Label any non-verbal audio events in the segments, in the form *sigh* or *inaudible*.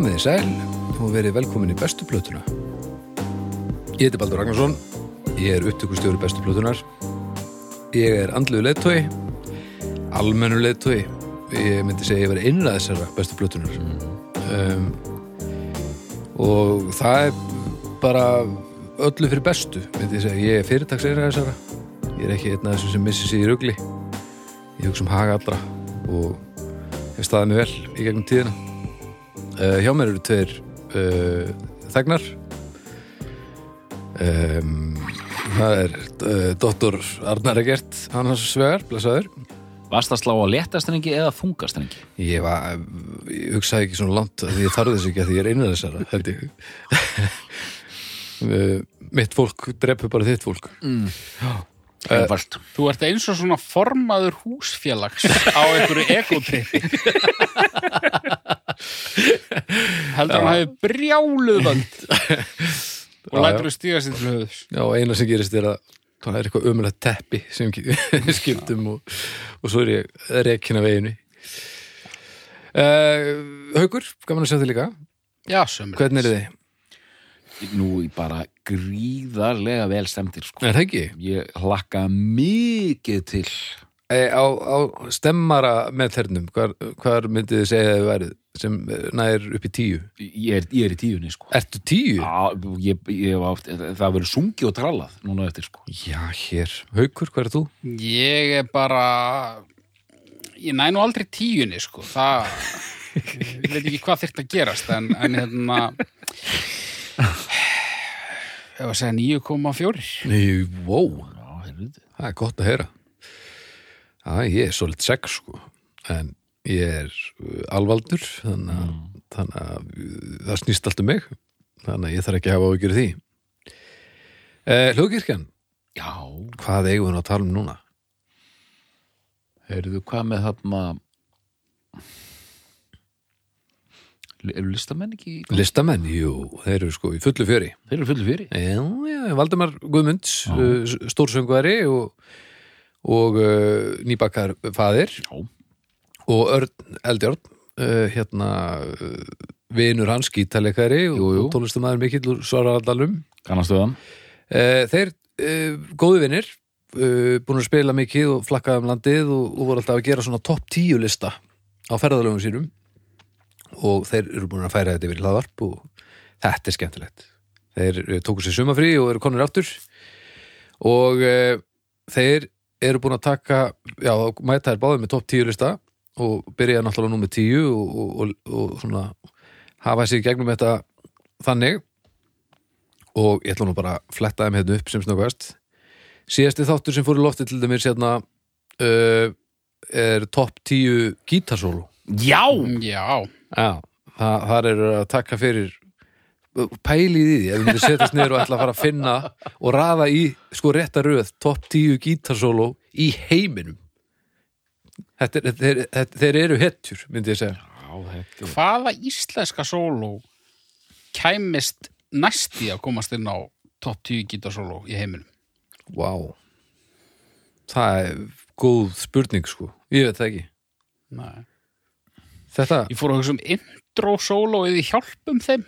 Komið í sæl og verið velkomin í bestu plötuna. Ég heiti Baldur Ragnarsson, ég er upptökustjóri bestu plötunar. Ég er andluðu leittói, almennu leittói. Ég myndi segja ég verið innræð þessara bestu plötunar. Um, og það er bara öllu fyrir bestu, myndi ég segja. Ég er fyrirtagsreira þessara. Ég er ekki einn af þessum sem missi sig í rugli. Ég hugsa um haga allra og hef staðið mig vel í gegnum tíðina. Uh, hjá mér eru tveir uh, þegnar. Um, það er uh, doktor Arnar Egert Hannas Svegar, blessaður. Varst að slá á léttastrengi eða þungastrengi? ég, var, ég hugsaði ekki svona langt því ég þarf þess ekki að því ég er innan þessara held ég. *laughs* Mitt fólk drepu bara þitt fólk. Mm. Eh, Einfalt. Þú ert eins og svona formaður húsfélags á einhverju ekotripi. *laughs* Heldur hann hafi brjáluð völd *laughs* og lætur þú stíga sér til höfðus. já, eina sem gerist er að það er eitthvað ömulegt teppi sem *laughs* skiptum og, og svo er ég rekin af veginu uh, Haukur, gaman að sjá þig líka Já, sömur. hvernig er þið? Nú í bara gríðarlega vel stemtir sko. Er það ekki? Ég hlakka mikið til E, á, á stemmara með þernum, hvar, hvar myndið þið segja að þið værið sem nær upp í tíu? Ég er, ég er í tíunni sko. Ertu tíu? Já, ég, ég hef átt, það verður sungið og trallað núna eftir sko. Já, hér. Haukur, hver er þú? Ég er bara... Ég næ nú aldrei tíunni, sko. Það... Ég veit ekki hvað þyrft að gerast, en, en hérna... Ég var að segja 9,4. Nei, wow, Já, heyrðu. það er gott að heyra. Já, ég er svolít sex, sko, en ég er uh, alvaldur, þannig að, þannig að uh, það snýst allt um mig, þannig að ég þarf ekki að hafa af því. Eh, Hlugkirkjan, Já, hvað eigum við að tala um núna? heyrðu hvað með þarna Eru listamenn ekki? Listamenn, jú, þeir eru sko í fullu fjöri. Þeir eru fullu fyrir Já, já, Valdemar Guðmunds, uh, stórsöngvari og, og uh, nýbakkar faðir. Já, og Örn Eldjárn, uh, hérna uh, vinur hans gítalegari og, tónlistamæður mikill úr Svararaldalum. kannastöðan. Uh, þeir, uh, góðu vinir, uh, búin að spila mikið og flakkaði um landið og, og voru alltaf að gera svona topp tíu lista á ferðalögum sínum og þeir eru búin að færa þetta yfir í hlaðvarp og þetta er skemmtilegt. Þeir uh, tóku sér sumafrí og eru konur áttur og uh, þeir eru búin að taka, já, mæta þær báðið með topp tíu lista og byrja náttúrulega nú með tíu og, og, og, og svona hafa sér gegnum þetta þannig. Og ég ætla nú bara að fletta þeim hérna upp sem snöggvast. Síðasti þáttur sem fór í lofti til dæmis hérna uh, er topp 10 gítarsólu. Já, Já, Já, það, þar er að taka fyrir pælið í því ef við setjast niður og ætla að fara að finna og raða í sko rétta röð topp 10 gítarsólu í heiminum. Þetta er, þeir, þeir, þeir eru hetjur myndi ég segja. Já, þetta hvaða íslenska sóló kæmist næst í að komast inn á topp 10 gítarsóló í heiminum? Vá. Það er góð spurning sko. Ég veit það ekki. Nei. Þetta, Ég fór að hugsa um intro sóló eða hjálpum þeim.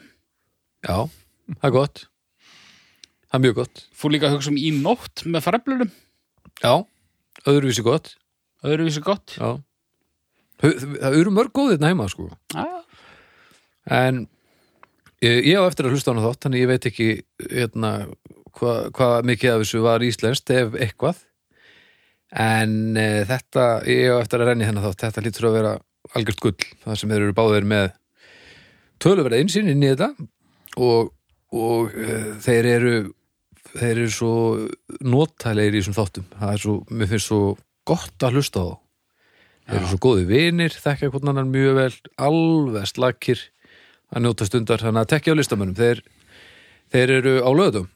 já, það er gott Það er mjög gott Fór líka að hugsa um í nótt með freflunum. Já, öðruvísi gott Öðruvísi gott. Já Það eru mörg góðið hérna heima sko Já. En ég, ég á eftir að hlusta á hana þátt Þannig ég veit ekki hérna, hvað hva mikið af þessu var íslenskt ef eitthvað En e, þetta, ég á eftir að renni hennar þátt Þetta lítur að vera algjört gull Það sem þeir eru báðir með töluverða einsinn inn í þetta og, og e, þeir eru þeir eru svo nótælegir í þessum þáttum. Það er svo, mér finnst svo gott að hlusta á þá. Þeir eru svo góði vinir, þekkja hvern annan mjög vel alveg slakir að njóta stundar, þannig að tekja á listamönnum. Þeir, þeir eru á löðum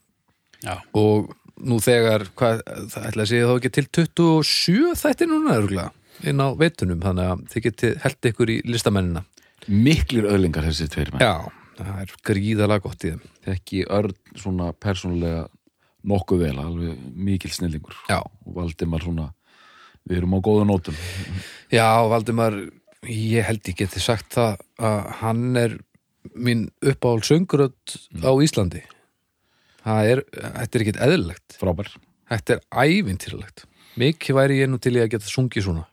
Já. og nú þegar hvað, það ætla að segja þá ekki til 27 þætti núna örgulega inn á veitunum, þannig að þið getið held ykkur í listamennina. Miklir öðlingar þessi tveir menn. Já, það er gríðalega gott í þeim. Þekki Örn svona persónulega nokkuð vel, alveg mikil snillingur. Já, og Valdimar svona við erum á góða nótum. Já, Valdimar, ég held ég geti sagt það að hann er mín uppáhald söngurödd á Íslandi. Það er, þetta er ekkert eðlilegt. Frábær. Þetta er ævintýralegt. Mikið væri ég nú til ég að geta sungið svona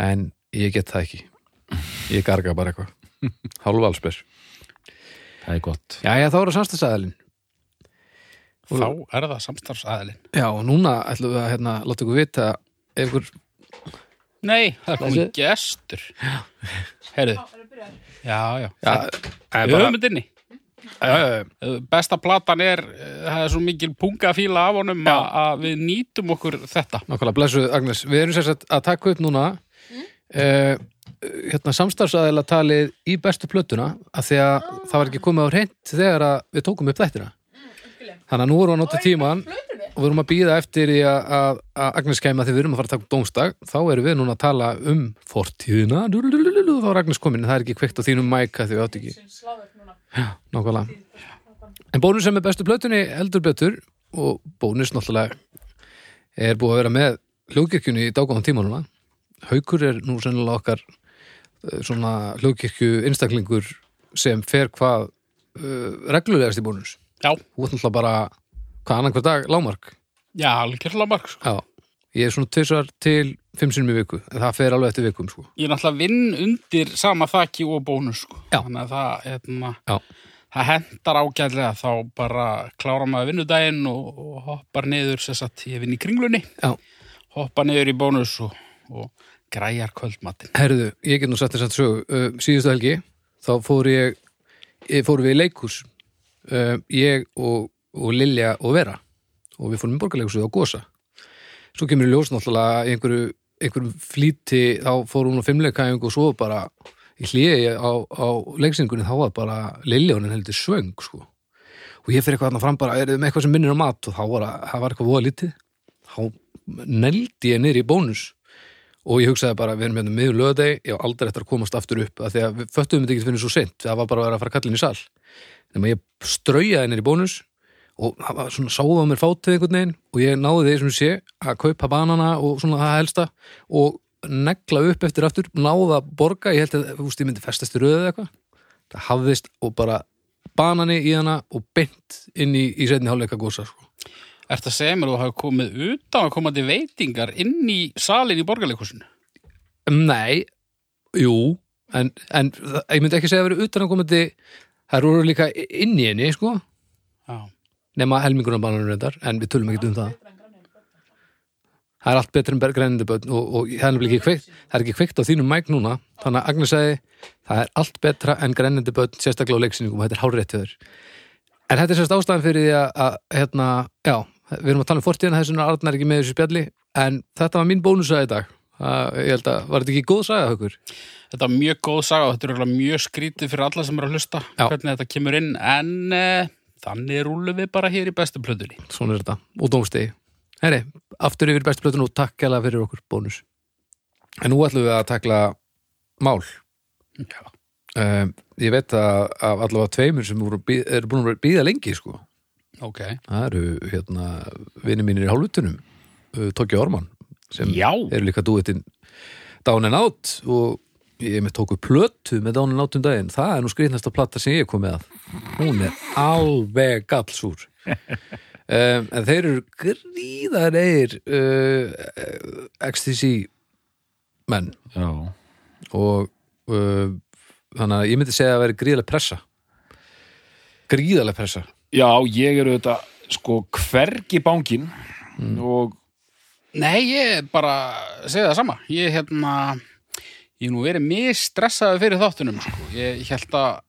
en ég get það ekki ég garga bara eitthvað *laughs* hálfalsber það er gott Jæja, þá eru samstæðsæðalinn Þá er það samstarfsaðilinn. Já, og núna ætlum við að hérna, láta ykkur vita ef ykkur Nei, það er Þessi- gestur. Heyrðu. Já, já. Já, Við höfum þetta inni. já, já, já. Besta platan er, eh, það er svo mikil pungafíla af honum Já. að að við nýtum okkur þetta. Nákvæmlega, blessuð Agnes, við erum sérst að taka upp núna uh, hérna samstarfsaðila talið í bestu plötuna af því að það var ekki komið á reynd þegar að við tókum upp þættina. Þannig að nú erum við að nota tíman og við erum að býða eftir því að, að, að Agnes kæma því við erum að fara að taka upp dómstag þá erum við núna að tala um fortíðina. Þá er Agnes komin, það er ekki kveikt á þínum mæka því við átt ekki Já, En bónus sem er bestu plötunni heldur betur og bónus náttúrulega er búið að vera með hljóðkirkjunni í dágóðan tíma núna. Haukur er nú sennilega okkar eh, svona hljóðkirkju einstaklingur sem fer hvað uh, reglulegast í bónus. Já, Þú ert náttúrulega bara hvað annan hver dag lámark. já, algjörlega marg, sko. Já, ég er svona tvisar til fimm sinnum í viku, en það fer alveg eftir vikum sko. Ég er náttúrulega vinn undir sama þakki og bónus, sko. Þannig að það, Já. það hendar ágæðlega þá bara klára maður vinnudaginn og, og hoppar niður, sér satt, ég vinn í kringlunni, Já, hoppa niður í bónus og, og græjar kvöldmatinn. herðu, ég get nú sagt þess að sögu. Uh, síðustu helgi, þá fór ég, ég fór við í leikhús, uh, ég og, og Lilja og Vera og við fórum í borgarleikhúsið á Gosa. Svo kemur í ljós náttúrulega einhverju, einhverju flýti, þá fór hún á fimmleikaðing og svo bara í hliði á, á leiksingunni þá var bara Lilja hún heldur svöng, sko. Og ég fyrir eitthvað þarna fram bara, er þið með eitthvað sem minnir á mat og þá var, að- það eitthvað voða lítið. Þá neldi ég niður í bónus og ég hugsaði bara, við erum hérna miður lögadegi, ég á aldrei eftir að komast aftur upp af því að við föttuðum þetta ekki fyrir svo sent það var bara að vera að fara að kalla inn í sal. Nema ég straujaði niður í bónus og það var svona sáða á mér fátið einhvern veginn og ég náði því sem sé að kaupa banana og svona það helsta og negla upp eftir aftur náða að borga, ég held að veist, ég myndi festast í röðu eða eitthvað. Það hafðist og bara banani í hana og beint inn í, í gósa sko. Ertu að þú hafi komið utan að komandi veitingar inn í salin í borgarleikusinu? Nei, jú en, en ég myndi ekki segja að vera utan að komandi það eru líka inn í henni sko, Já. nema helmingurinn bananur reyndar, en við tölum ekki um það það er allt betur en grænindi börn og, og það er ekki kveikt það er ekki kveikt á þínum mæk núna þannig að Agnes segi, það er allt betra en grænindi börn, sérstaklega á leiksýningum og þetta er hárrétt hjá þér en þetta er sérst ástæðan fyrir því að, að hérna, já, við erum að tala um fortíðan þess er Arnar ekki með þessu spjalli en þetta var mín bónusa í dag það, ég held að, var þetta ekki góð saga haukur? Þetta er mjög góð saga og þetta er mjög skrítið fyrir alla sem eru að hlusta Já. hvernig þetta kemur inn en uh, þannig rúlum við bara hér í bestu plötunni. svona er þetta, og dómstegi Heri, aftur yfir bestu plötun og takk kjælega fyrir okkur bónus en nú ætlum við að takla mál Já. um, ég veit að allavega tveimur sem eru búin að býða lengi sko. Ok. það eru hérna vinni mínir í hálfutunum uh, Tóki Orman sem Já. eru líka dúittinn Down and Out og ég með tóku plötu með Down and Out um daginn. Það er nú skrýtnasta plata sem ég kom með að. Hún er alveg gallsúr. *laughs* Um, en þeir eru gríðareir uh, XTC menn. Já, og uh, þannig að ég myndi segja að vera gríðaleg pressa. Gríðaleg pressa Já ég eru þetta sko hvergi bángin og Nei, ég bara segja það sama. Ég hérna, ég hef nú verið misstressaði fyrir þáttunum, sko. Ég held að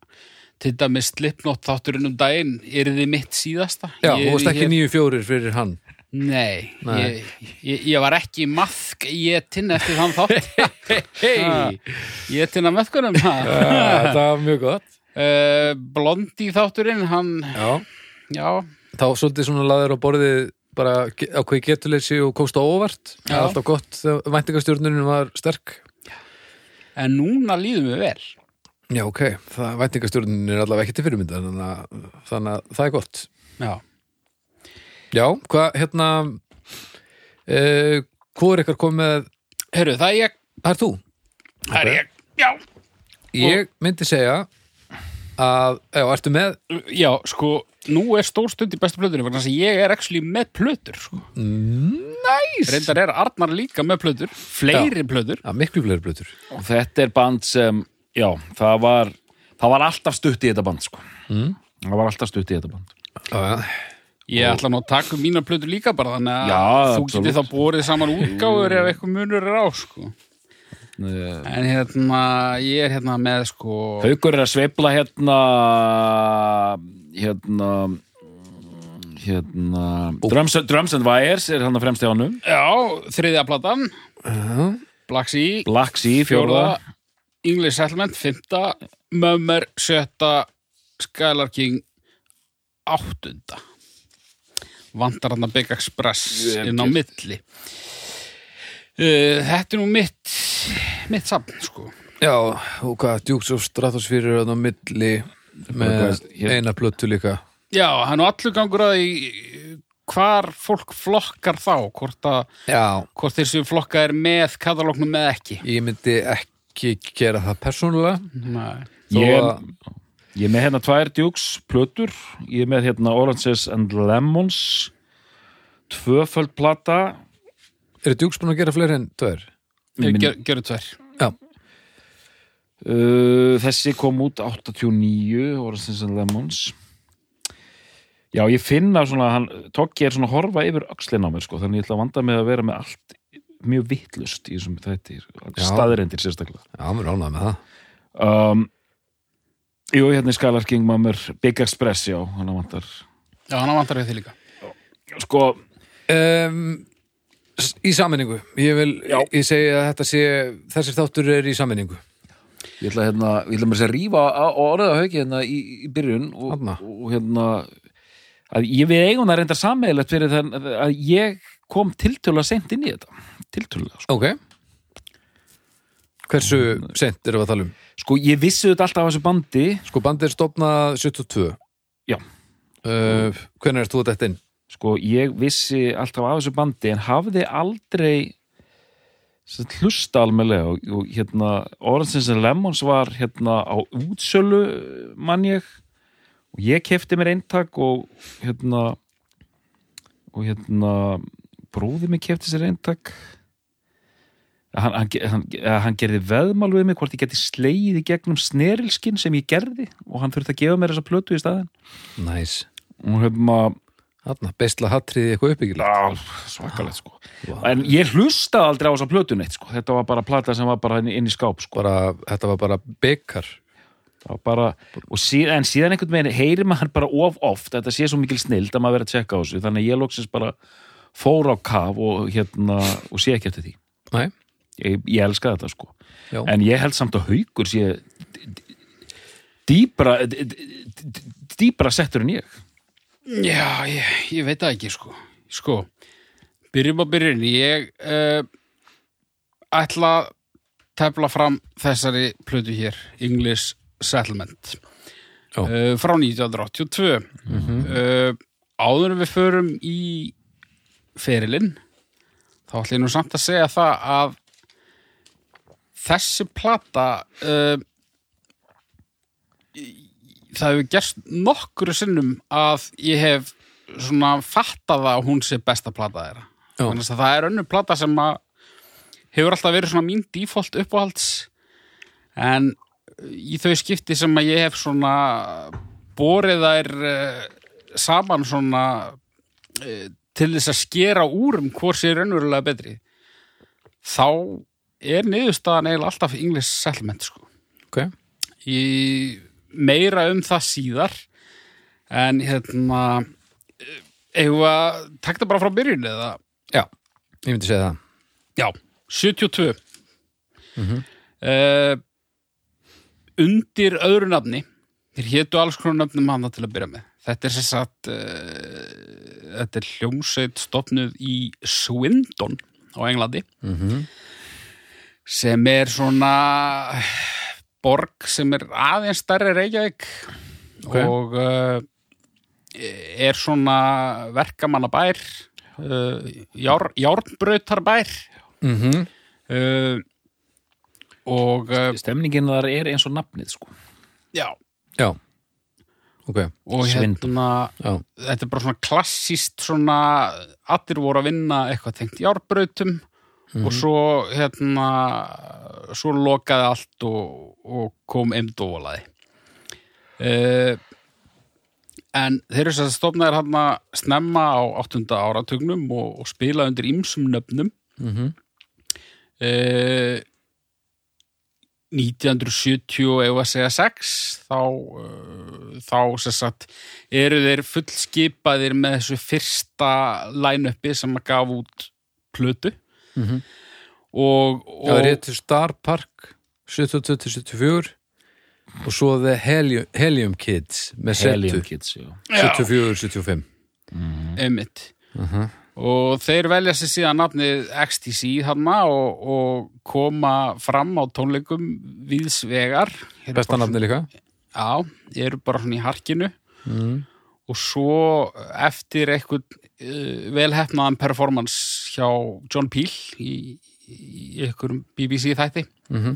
til dæmis slipnótt þátturinn um daginn er þið mitt síðasta. Já, þú varst ekki nýju fjórir fyrir hann Nei, Nei. Ég, ég, ég var ekki maðk ég tinn eftir þann þátt *laughs* Hei, Ég tinn að meðkunum *laughs* það var mjög gott uh, Blondi þátturinn, hann Já, Já, þá svolítið svona laður á borðið bara ge- ákveði getuleysi og komst á óvart. Það er Já. alltaf gott þegar væntingastjórnunin var sterk. En núna líðum við vel. Já, ok, það væntingastjórnunin er allavega ekki til fyrirmynda þannig að, þannig að það er gott. Já, Já, hvað, hérna uh, hvað er ykkar komið Heyrðu, það er ég. Það er þú? Það er ég, já. Ég myndi segja að, já, ertu með Já, sko, nú er stór stund í bestu vegna þess að ég er actually með plötur sko. Næs! Reyndar er Arnar líka með plötur Fleiri plötur Já, miklu fleiri blötur og þetta er band sem já, það var það var alltaf stutt í þetta band sko. Mm. það var alltaf stutt í þetta band Já, já, Ég ætla nú að taka mína plötur líka bara þannig að Já, þú getur þá borið saman útgáfur ef eitthvað munur er á sko. Eh, En hérna, ég er hérna með sko Haukur er að sveifla hérna hérna hérna Drums, Drums and Wires er hann að fremst hjá honum. Já, þriðja platan. Já. Black Sea, Black Sea, fjórða. Fjórða. English Settlement, fymta Mummer, sjötta. Skylar King áttunda. Vantar hann að Big Express inn á milli. Uh, Þetta er nú mitt mitt safn, sko. Já, og hvað, Dukes of Stratosphere er þarna á milli með eina blötu líka. Já, hann er nú allur gangur að því hvar fólk flokkar þá hvort, að, Já, hvort þeir séu flokkaðir með katalóknum með ekki. Ég myndi ekki gera það persónulega. Ég, ég er með hérna tvær djúks plötur. Ég er með hérna Oranges and Lemons tvöföld plata. Eru Dukes búin að gera fleiri en tveir? Gerðu tvær. Já, Uh, þessi kom út 89 Oranges and Lemons. Já, ég finna svona hann, Tokki er svona að horfa yfir öxlin á mér sko, þannig ég ætla að vanda mig að vera með allt mjög vittlust í þessum þætti Já. staðrendir sérstaklega. Já, mér ánægði með það. Um, Jú, hérna í Skylar King Mammer Big Express, já, hann vantar. Já, hann vantar við því líka. Sko, um, Í sammenningu Ég vil, Já. ég segi að þetta sé þessir þáttur er í sammenningu ég ætla hérna ég ætla mér að á orðið á hauki hérna í, í byrjun og, Þarna. og hérna að ég við eigum það reyndar sammeilegt fyrir þann að ég kom tiltölulega seint inn í þetta tiltölulega, sko. Ok Hversu sent erum við að tala um? sko ég vissi þetta alltaf af þessu bandi Sko bandið er stofnað 72 Já. uh, Hvernig ert þú þetta inn? Sko ég vissi alltaf af þessu bandi en hafði aldrei hlusta almennlega og, og hérna Orange and Lemons var hérna á útsölu mann ég. Og ég kefti mér eintak og hérna og hérna bróði mig kefti sér eintak. Hann, hann, hann, hann gerði veðmál við mig hvort ég geti slegið í gegnum snerilskinn sem ég gerði og hann þurfti að gefa mér þessa plötu í staðinn. Næs og hérna Þarna, beisla hattriði eitthvað uppbyggilegt. Já, svakalegt sko. Vá. En ég hlustaði aldrei á þessa plötu neitt sko. Þetta var bara plata sem var bara inn, í skáp sko. Bara, Þetta var bara byggar Það var bara, og síðan, en síðan einhvern veginn heyrir maður bara of oft Þetta sé svo mikil snild að maður verið að tjekka á þessu Þannig að ég loksins bara fór á kaf og hérna, og sé ekki eftir því. Nei, Ég, ég elska þetta sko. Já. En ég held samt að haukur sé d- d- dýpra d- d- d- dýpra settur en ég Já, ég, ég veit það ekki, sko. Sko, byrjum á byrjun. Ég uh, ætla að tefla fram þessari plötu hér, English Settlement, uh, frá 1982. uh, áður en við förum í ferilinn, þá ætla ég nú samt að segja það að þessi plata uh, það hefur gerst nokkru sinnum að ég hef svona fattað að hún sé besta plata þeirra. Þannig að það er önnur plata sem að hefur alltaf verið svona mín default uppáhalds en í þau skipti sem að ég hef svona borið þær uh, saman svona uh, til þess að skera úr um hvort sé raunverulega betri þá er niðurstaðan eiginlega alltaf English Settlement sko. Ok, í meira um það síðar. En hérna eigum við að takta bara frá byrjun eða? Já, ég myndi segja það. Já, 72 uh, undir öðru nafni þeir hétu alls konar nöfnum hana til að byrja með. Þetta er sem sagt uh, þetta er hljómsveit stofnuð í Swindon á Englandi. Mhm. sem er svona borg sem er aðeins stærri Reykjavík Ok. og uh, er svona verkamannabær uh, jár, járnbrautarbær Mhm. uh, og uh, Stemningin þar er eins og nafnið sko. Já, Já, ok, og hérna já, þetta er bara svona klassíst svona allir voru að vinna eitthvað tengt járbrautum og svo hérna svo lokaði allt og, og kom emdólaði uh, en þeir eru þess að stofnaðir hann að snemma á 8. áratugnum og, og spila undir ýmsum nöfnum. Mhm, uh, 1970 og ef að segja 6 þá, uh, þá sagt eru þeir fullskipaðir með þessu fyrsta line-upi sem að gaf út plötu mhm og, Það er og réttur Star Park 72-74 og svo The Helium, Helium Kids með Helium setu Kids, já. 74-75 einmitt. Mhm. og þeir velja sér síðan nafnið XTC þarna og, og koma fram á tónleikum viðsvegar Besta nafni líka? Já, eru bara svona í harkinu. Mm. og svo eftir eitthvað uh, velhefnaðan performance hjá John Peel í, í einhverjum BBC þætti. Mhm.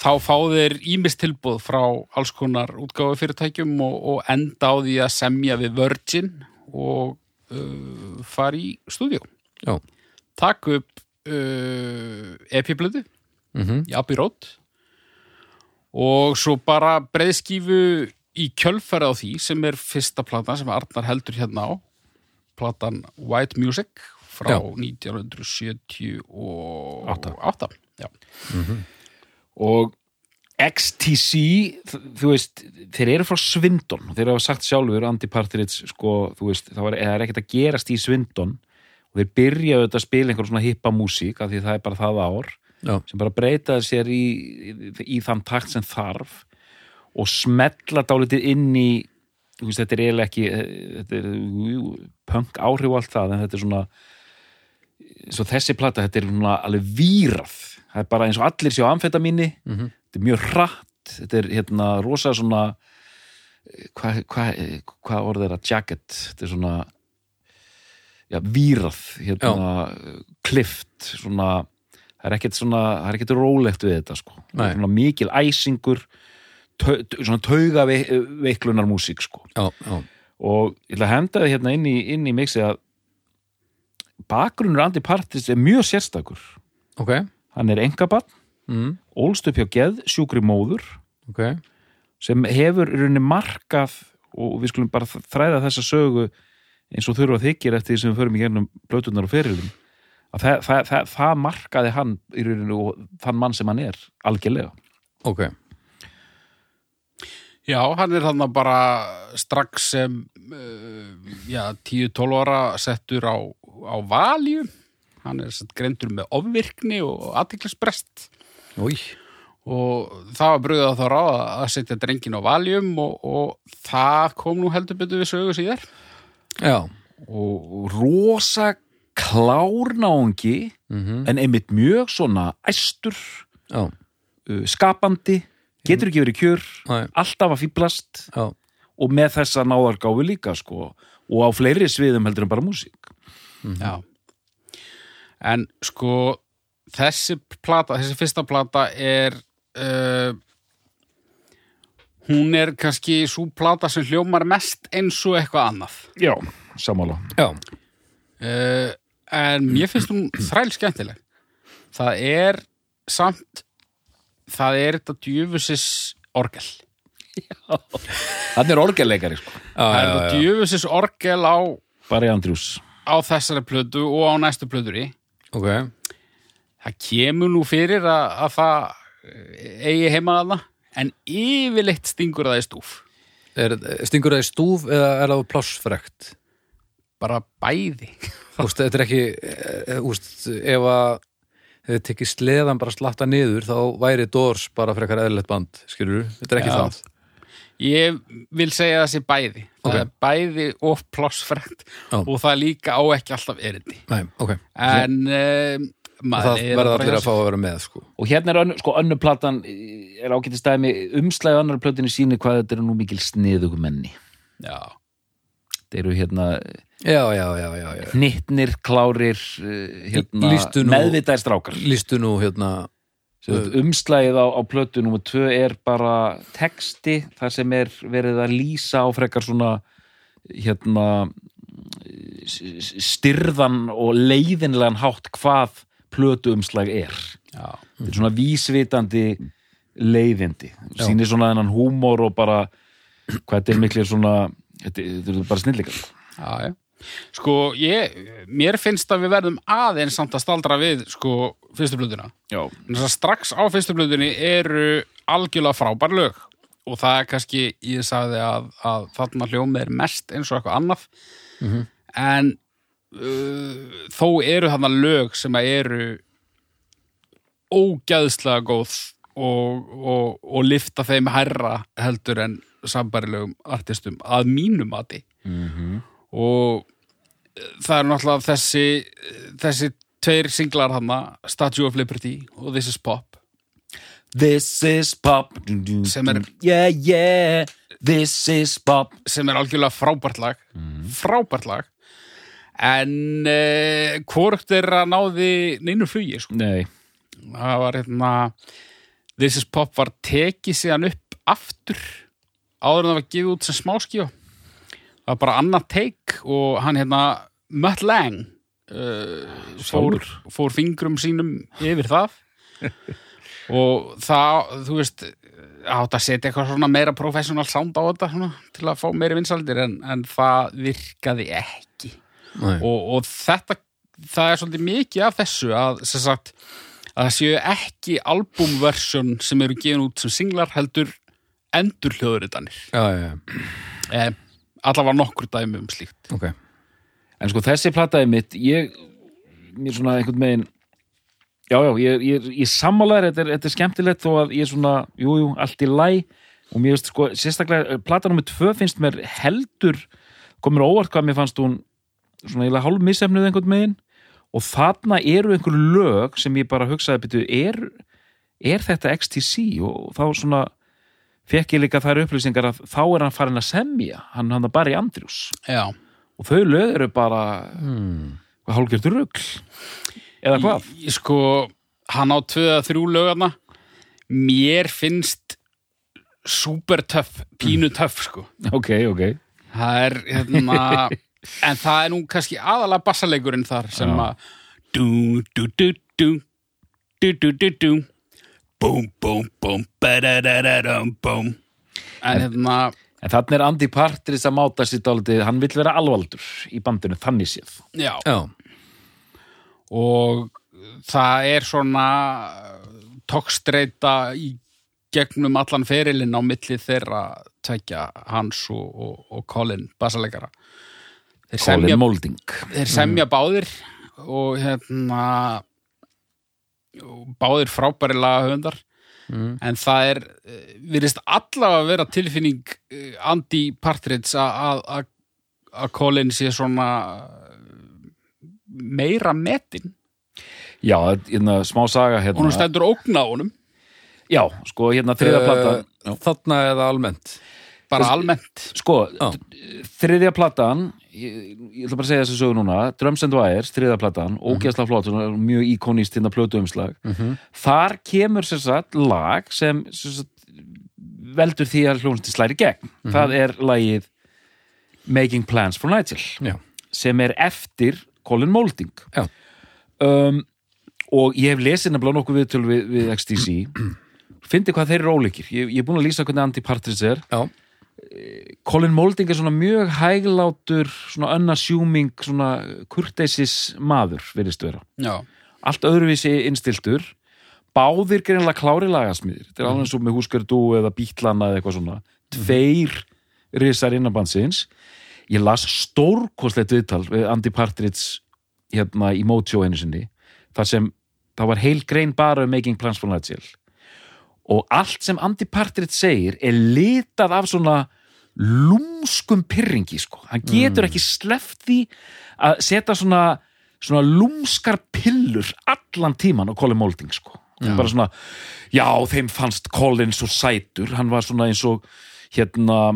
þá fá þeir ímist tilbúð frá alls konar útgáfu fyrirtækjum og, og enda á því að semja við Virgin og uh, fara í stúdíu Já, taka upp uh, epiblöðu mhm, í Abbey Road og svo bara breiðskífu í kjölfæri á því sem er fyrsta platan sem Arnar heldur hérna á platan White Music frá Já. 1978 Já. og XTC þ- þú veist, þeir eru frá Svindon. Þeir hafa sagt sjálfur, Andy Partridge sko, þú veist, það er ekkert að gerast í Svindon. Og þeir byrjaðu þetta að spila einhver svona hippa músík af því það er bara það ár já, sem bara breytaði sér í, í, í þann takt sem þarf og smetla dálítið inn í veist, þetta er eiginlega ekki eh, þetta er jú, punk áhrif og allt það en þetta er svona svo þessi plata, þetta er svona alveg vírað. Það er bara eins og allir séu amfetamíni Mhm. þetta er mjög hratt þetta er hérna rosa svona hvað hva, hva orð er að jacket þetta er svona já, vírað hérna, klift svona það er ekkert svona, það er ekkert rólegt við þetta sko, Það svona mikil æsingur svona tauga veiklunar músík sko. Já, já, og ég ætla að henda þið hérna inn í, inn í mixi að bakgrunnur Andi Partist er mjög sérstakur. Ok. Hann er engabann, mm. ólst upp hjá geð sjúkri móður ok, sem hefur í rauninni markað og við skulum bara þræða þessa sögu eins og þurfa þykir eftir því sem við förum í gernum blötunar og ferilum að það, það, það, það markaði hann í rauninni og þann mann sem hann er algjörlega. Ok Já, hann er þarna bara strax sem uh, já, 10-12 ára settur á, á valju hann er sett greindur með ofvirkni og aðtiklisbrest og það var brugðið á þá ráð að setja drengin á valjum og, og það kom nú heldur betur við sögu síðar. Já. Og rosa klárnáungi mm en einmitt mjög svona æstur já, uh, skapandi, getur ekki verið kjör Nei. alltaf að fýblast og með þessa náðargáfu líka sko, og á fleiri sviðum heldur en bara músík Já. En sko þessi plata, þessi fyrsta plata er uh, hún er kannski svo plata sem hljómar mest eins og eitthvað annað. já, sammála já, Uh, en mér finnst hún þræl skemmtileg. Það er samt það er þetta djöfusis orgel. Þannig er orgelleikari sko, já, Það er já, þetta djöfusis orgel á, bara í Andrjús á þessari plötu og á næstu plöturi. ok, það kemur nú fyrir að, að það eh, eigi heima þarna en yfirleitt stingur það í stúf. Er, stingur það í stúf eða er það plássfrekt? Bara bæði. Þú veist, þetta er ekki e, úst, ef að hefur tekið sleðan bara slatta niður þá væri Dors bara frekar eðlilegt band skilur þetta er ekki Já. það ég vil segja það sé bæði. Það er bæði of plássfrekt Já. og það líka á ekki alltaf erindi. Nei, ok, en um, það verða allir að fá að vera með sko. og hérna er önnu, sko, önnu platan er ágætið stæmi, umslæði annar plötinu síni hvað þetta eru nú mikil sniðugum menni. Já, þetta eru hérna já, já, já, já, já. hnittnir, klárir uh, hérna, meðvitaðir strákar Lýstu nú hérna umslagið á, á plötu nummer tvö er bara texti þar sem er verið að lýsa á frekar svona hérna styrðan og leiðinlegan hátt hvað plötu umslag er Já. þetta er svona vísvitandi leiðindi sýnir svona þennan húmor og bara hvað þetta er miklir svona þetta, þetta er bara snillikar Já, já. Sko, ég, mér finnst að við verðum aðeins samt að staldra við, sko, fyrstu blöðuna. já, Þess að strax á fyrstu blöðunni eru algjörlega frábær lög. Og það er kannski, ég sagði að, að þarna hljómið er mest eins og eitthvað annað. En uh, þó eru þarna lög sem að eru ógæðslega góð og, og, og lifta þeim hærra heldur en sambærilegum artistum að mínu mati. Og eh, það er náttúrulega þessi þessi tveir singlar hana Statue of Liberty og This is Pop. This is pop. Sem er- Yeah, yeah, this is pop. Sem er algjörlega frábært lag. Frábært lag. En uh, hvort er að náði neinu flugi sko. Nei, það var hérna This is Pop var tekið síðan upp aftur áður en það var gefið út sem smáskíu það var bara annað take og hann hérna Mutt Lang uh, fór, fór fingrum sínum yfir það. *laughs* Og það, þú veist átt að setja eitthvað svona meira professional sound á þetta svona, til að fá meiri vinsaldir en, en það virkaði ekki. Og, og þetta það er svolítið mikið af þessu að, sagt, að það séu ekki albumversjón sem eru gefin út sem singlar heldur endur hljóðuritanir eh, allavega nokkur dæmi um slíkt. Ok. En sko þessi plataði mitt. Ég, mér svona einhvern megin já, já, ég, ég, ég sammálaður. Þetta, þetta er skemmtilegt þó að ég er svona jú, jú, allt í læ og mér veist sko, sérstaklega, plata nummer tvö finnst mér heldur, komur óvart hvað mér fannst hún svona eiginlega hálf missefnuð einhvern megin og þarna eru einhver lög sem ég bara hugsaði byrju, er, er þetta XTC og þá svona fekk ég líka þær upplýsingar að þá er hann farin að semja hann hann bara í Andrjús og þau lög eru bara hmm. hálfgjört rugl? Eða hvað? Í- sko, hann á tvö að þrjú lögarna mér finnst super töff, pínu töff sko. Ok, ok. Það er hérna *laughs* en það er nú kannski aðalega bassalegurinn þar sem að dú, dú, dú, dú. Dú, dú, dú, dú búm, búm, búm ba-da-da-da-dum, búm en hérna en þannig er Andy Partridge að máta sér dálítið, hann vill vera alvaldur í bandinu, þannig séð. Já, Já, og það er svona tókstreita í gegnum allan ferilinn á milli þeirra tvekja hans og, og, og Colin semja, Colin Molding. þeir semja báðir og hérna báðir frábæri lagahöfundar. En það er eh, virðist allavega að vera tilfinning eh, Andy Partridge að- að að- að Colin sé svona eh, meira metin já, hérna, smá saga og hérna hún stendur ógna á honum. Já, sko, hérna þriða plata uh, Þarna eða almennt? Bara almennt. sko, Já. þriðja platan ég, ég ætla bara að segja þessu sögu núna. Drums and Wires, þriðja platan, ógeðslega flott mjög íkonist hérna plötu umslag. Þar kemur sem sagt lag sem, sem sagt, veldur því að hljónsti slæri gegn. Það er lagið Making Plans for Nigel Já, sem er eftir Colin Molding. Já, um, og ég hef lesið nefnilega nokkuð viðtöl við, við XTC *clears throat* fyndi hvað þeir eru ólíkir. Ég, ég er búin að lýsa hvernig Andy Partridge er. Já, Colin Molding er svona mjög hæglátur svona unassuming svona kurteisis maður virðist vera. Já, allt öðruvísi innstiltur. Báðir greinlega klári lagasmiðir þetta er alveg eins og með húskardu eða bítlana eða eitthvað svona. Tveir risar innanbandsins. Ég las stórkostlegt viðtal við Andy Partridge hérna í Mojo einu sinni þar sem það var heil grein bara um Making Plans for Nigel og allt sem Andy Partridge segir er litað af svona lúmskum pyrringi sko. hann getur ekki sleppt því að setja svona, svona lúmskar pillur allan tíman á Colin Molding sko. bara svona, já þeim fannst Colin svo sætur, hann var svona eins og hérna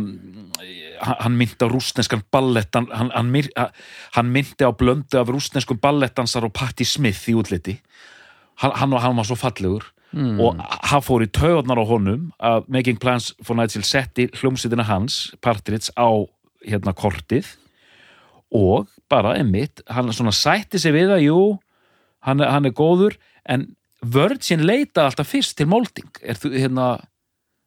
hann myndi á rústneskan ballettan hann, hann, hann myndi á blöndu af rústneskum ballettansar og Patti Smith í útliti. Hann, hann var svo fallegur Mm. og hann fór í taugarnar á honum að Making Plans for Nigel setti hljómsveitina hans, Partridge á hérna kortið. Og bara einmitt, hann svona sætti sig við að jú, hann, hann er góður en Virgin leita alltaf fyrst til molding. Er þú hérna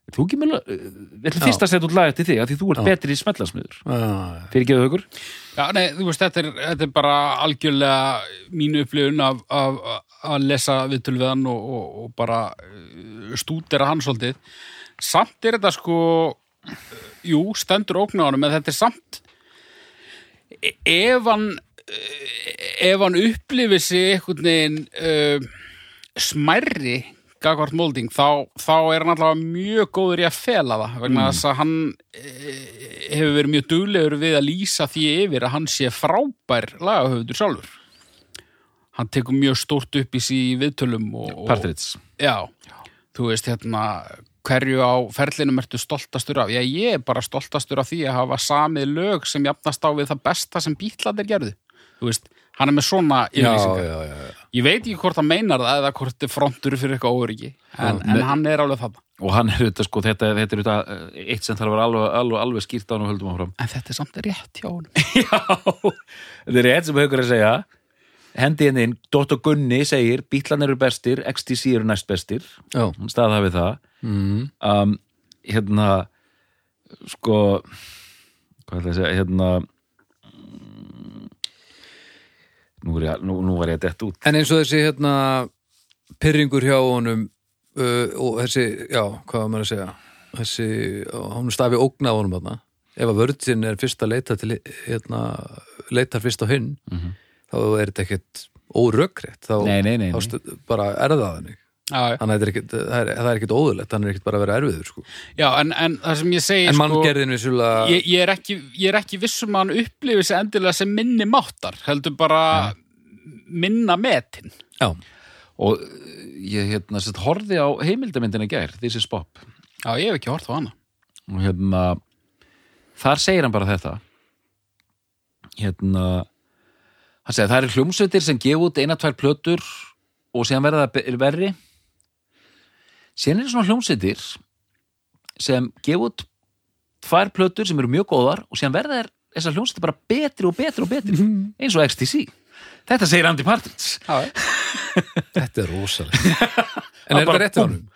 er þú ekki með við ætlum fyrst að setja út lagið til þig? Því þú ert Já. betri í smellarsmiður Ah, fyrir ekki aukur Já, nei, þú veist, þetta er, þetta er bara algjörlega mínu upplifun af, af, að lesa viðtölu við hann og, og, og bara uh, stúdera hann svolítið. Samt er þetta sko, uh, jú, stendur ógna á honum, en þetta er samt, e- ef hann, uh, ef hann upplifir sig einhvern veginn uh, smærri gagvart molding, þá, þá er hann allavega mjög góður í að fela það vegna þess að hann hefur verið mjög duglegur við að lýsa því yfir að hann sé frábær lagahöfundur sjálfur hann tekur mjög stórt upp í sí viðtölum Partridge já, þú veist hérna hverju á ferlinum ertu stoltastur af? Já, ég er bara stoltastur af því að hafa samið lög sem jafnast á við það besta sem bítlandir gerðu. Þú veist, hann er með svona yfirlýsingar já, já, já. ég veit ekki hvort hann meinar það eða hvort þetta er frontur fyrir eitthvað óryggi en, en hann er alveg það og hann er þetta sko, þetta, þetta er þetta eitt sem þarf að vera alveg, alveg, alveg skýrt á hann og höldum áfram. En þetta er samt rétt hjá hann *laughs* Já, þetta er rétt sem haugur að segja hendi henni inn, Dr. Gunni segir bítlan eru bestir, XTC eru næst bestir. Staða við það. Mm. um, hérna sko hvað ætla ég að segja, hérna mm, nú, ég, nú, nú var ég að detta út. En eins og þessi hérna pyrringur hjá honum uh, og þessi, já, hvað var maður að segja þessi, hann stafi ógna á honum þarna. Ef að vörðin er fyrst að leita til hérna, leitar fyrst á hinn þá er þetta ekkert órökrétt. Þá, Nei, nei, nei, þá nei. stu- bara er það þannig. Þannig að þetta er ekkert, það er, það er ekkert óðurlegt hann er ekkert bara að vera erfiður sko. já en, en það sem ég segi en sko, vissulega ég, ég, er ekki, ég er ekki vissum að hann upplifi sig endilega sem minni máttar heldur bara minna metin já, og uh, ég hérna sett horfði á heimildamindina gær, This is Pop já, ég hef ekki hort á hana. Og hérna þar segir hann bara þetta. Hérna hann segir það eru hljómsveitir sem gefa út eina, tvær plötur og síðan verða það verri. Síðan eru svona hljómsveitir sem gefa út tvær plötur sem eru mjög góðar og síðan verða þær þessar hljómsveitir bara betri og betri og betri eins og XTC þetta segir Andy Partridge. Já, *laughs* þetta er rosalega *laughs* en er bara það rétt hjá búm. honum?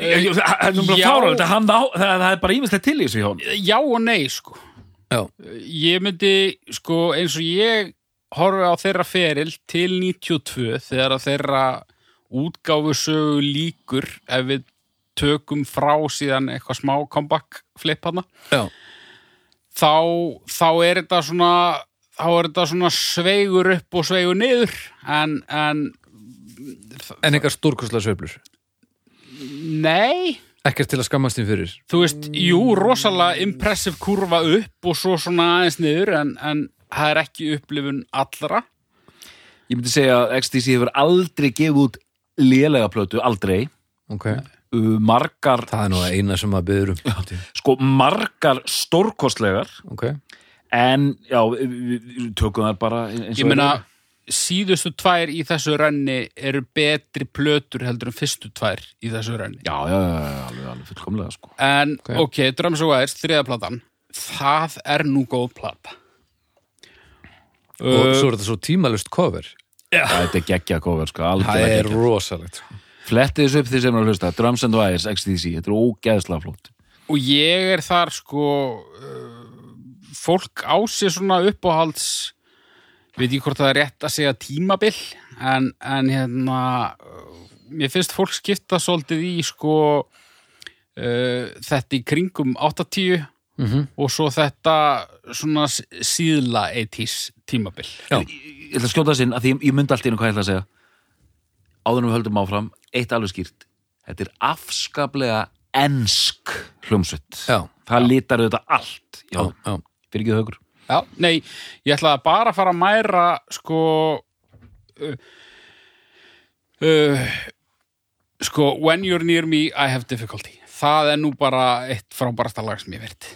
Ég- ég- það er nú bara Já. fáránlegt að hann á- það það er bara ímislegt til í þessu hjá hann já og nei sko. Já, ég myndi sko eins og ég horfi á þeirra feril til 92 þegar þeirra útgáfu sögu líkur ef við tökum frá síðan eitthvað smá comeback flip hana þá, þá er þetta svona þá er þetta svona sveigur upp og sveigur niður en, en en eitthvað stórkostlega sveiflur? Nei. Ekkert til að skammast þín fyrir? Þú veist, jú, rosalega impressive kurva upp og svo svona aðeins niður en, en það er ekki upplifun allra. Ég myndi segja að XTC hefur aldrei gefið út lélega plötu, aldrei. Ok, uh, margar, það er nú eina sem maður byður um sko margar stórkostlegar. Ok, en já, tökum þar bara eins og ég meina, síðustu tvær í þessu renni eru betri plötur heldur en fyrstu tvær í þessu renni. Já, já, já, já, alveg, alveg fullkomlega sko. En Ok. ok, Drums of Wires, þriða platan. Það er nú góð plata og Uh, svo er þetta svo tímalust cover. Þetta er geggja kofur sko, það er geggja rosalegt sko. Flettið þessu upp því sem er að hlusta Drums and Wires, XTC, þetta er ógeðslega flott. Og ég er þar sko uh, fólk á sér svona uppáhalds veit ég hvort það er rétt að segja tímabil en, en hérna uh, mér finnst fólk skipta svolítið í sko uh, þetta í kringum 80 Mhm. og svo þetta svona síðla 80s tímabil. Já. Ég ætla að skjóta þess inn að því ég, ég myndi allt í einu hvað ég ætla að segja. Áður en við höldum áfram Eitt alveg skýrt. Þetta er afskaplega ensk hljómsveit. Já, Það lítar auðvitað allt já, Já, já, fyrir ekki þaukur Já, nei, ég bara að fara að mæra sko uh, uh, sko When you're near me, I have difficulty það er nú bara eitt frábærasta lag sem ég veit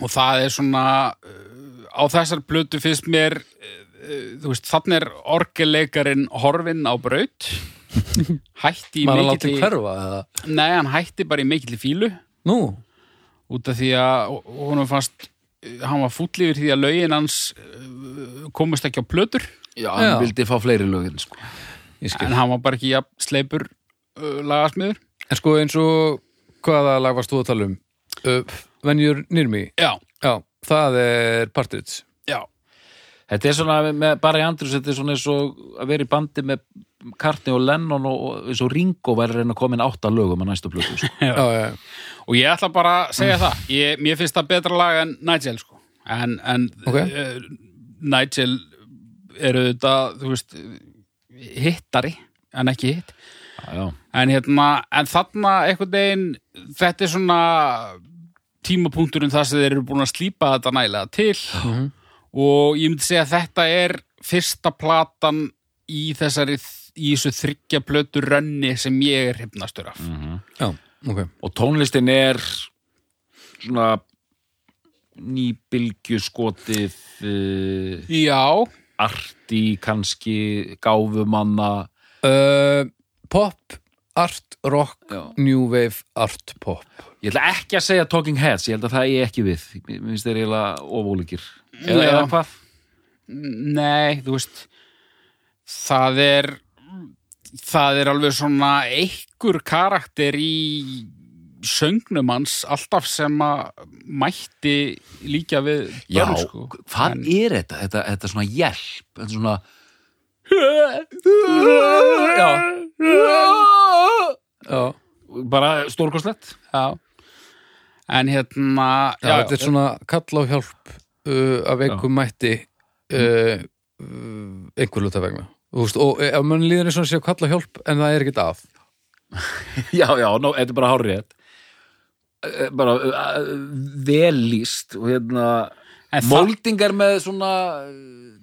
og það er svona uh, á þessar blötu finnst mér uh, þú veist, þannig er orgeleikarin horfinn á braut. *laughs* Hætti í maður að láta mikilli hverfa eða? nei, hann hætti bara í mikilli fílu Nú, út af því að honum fannst hann var fúll yfir því að lögin hans uh, komust ekki á plötur. Já, hann Já. vildi fá fleiri lögin sko. ég skil. En hann var bara ekki jafn sleipur uh, lagasmiður. En sko eins og hvaða lag varst þú að tala um? Uh, When you're near me já, Já, það er Partridge já, Þetta er svona, með Barry Andrews þetta er svona eins og að vera í bandi með Kartni og Lennon og, eins og Ringo væri að reyna að koma inn átta lögum að næstu plötu sko. Já, *laughs* já, já. og ég ætla bara að segja það ég, mér finnst það betra lag en Nigel sko. en, en Ok. uh, Nigel eru þetta þú veist hittari en ekki hitt. En, hérna, en þarna einhvern veginn þetta er svona tímapunkturinn þar sem þeir eru búin að slípa þetta nægilega til. Og ég myndi segja að þetta er fyrsta platan í þessari í þessu þryggja plötu rönni sem ég er hifnastur af. Já ok. Og tónlistin er svona nýbylgju skotið uh, Já, arti kannski gáfumanna. Uh, Pop, art, rock, Já. new wave, art, pop ég ætla ekki að segja Talking Heads ég held að það er ekki við mér finnst þeir eiginlega ofólíkir eða, Já. eða hvað nei, þú veist það er það er alveg svona einhver karakter í söngnum hans alltaf sem að mætti líka við Já, börn, sko. hvað En- er þetta? þetta? Þetta svona hjálp þetta svona Já, bara stórkostlegt. Já. En hérna já, þetta er svona kall á hjálp uh, af einhver mætti uh, uh, einhver luta vegna. Veist, og ef mann líður eins og sé að kalla hjálp en það er ekkert að. *laughs* Já, já, þetta er bara hárrétt. Eh, bara uh, vel lýst og hérna moldingar með svona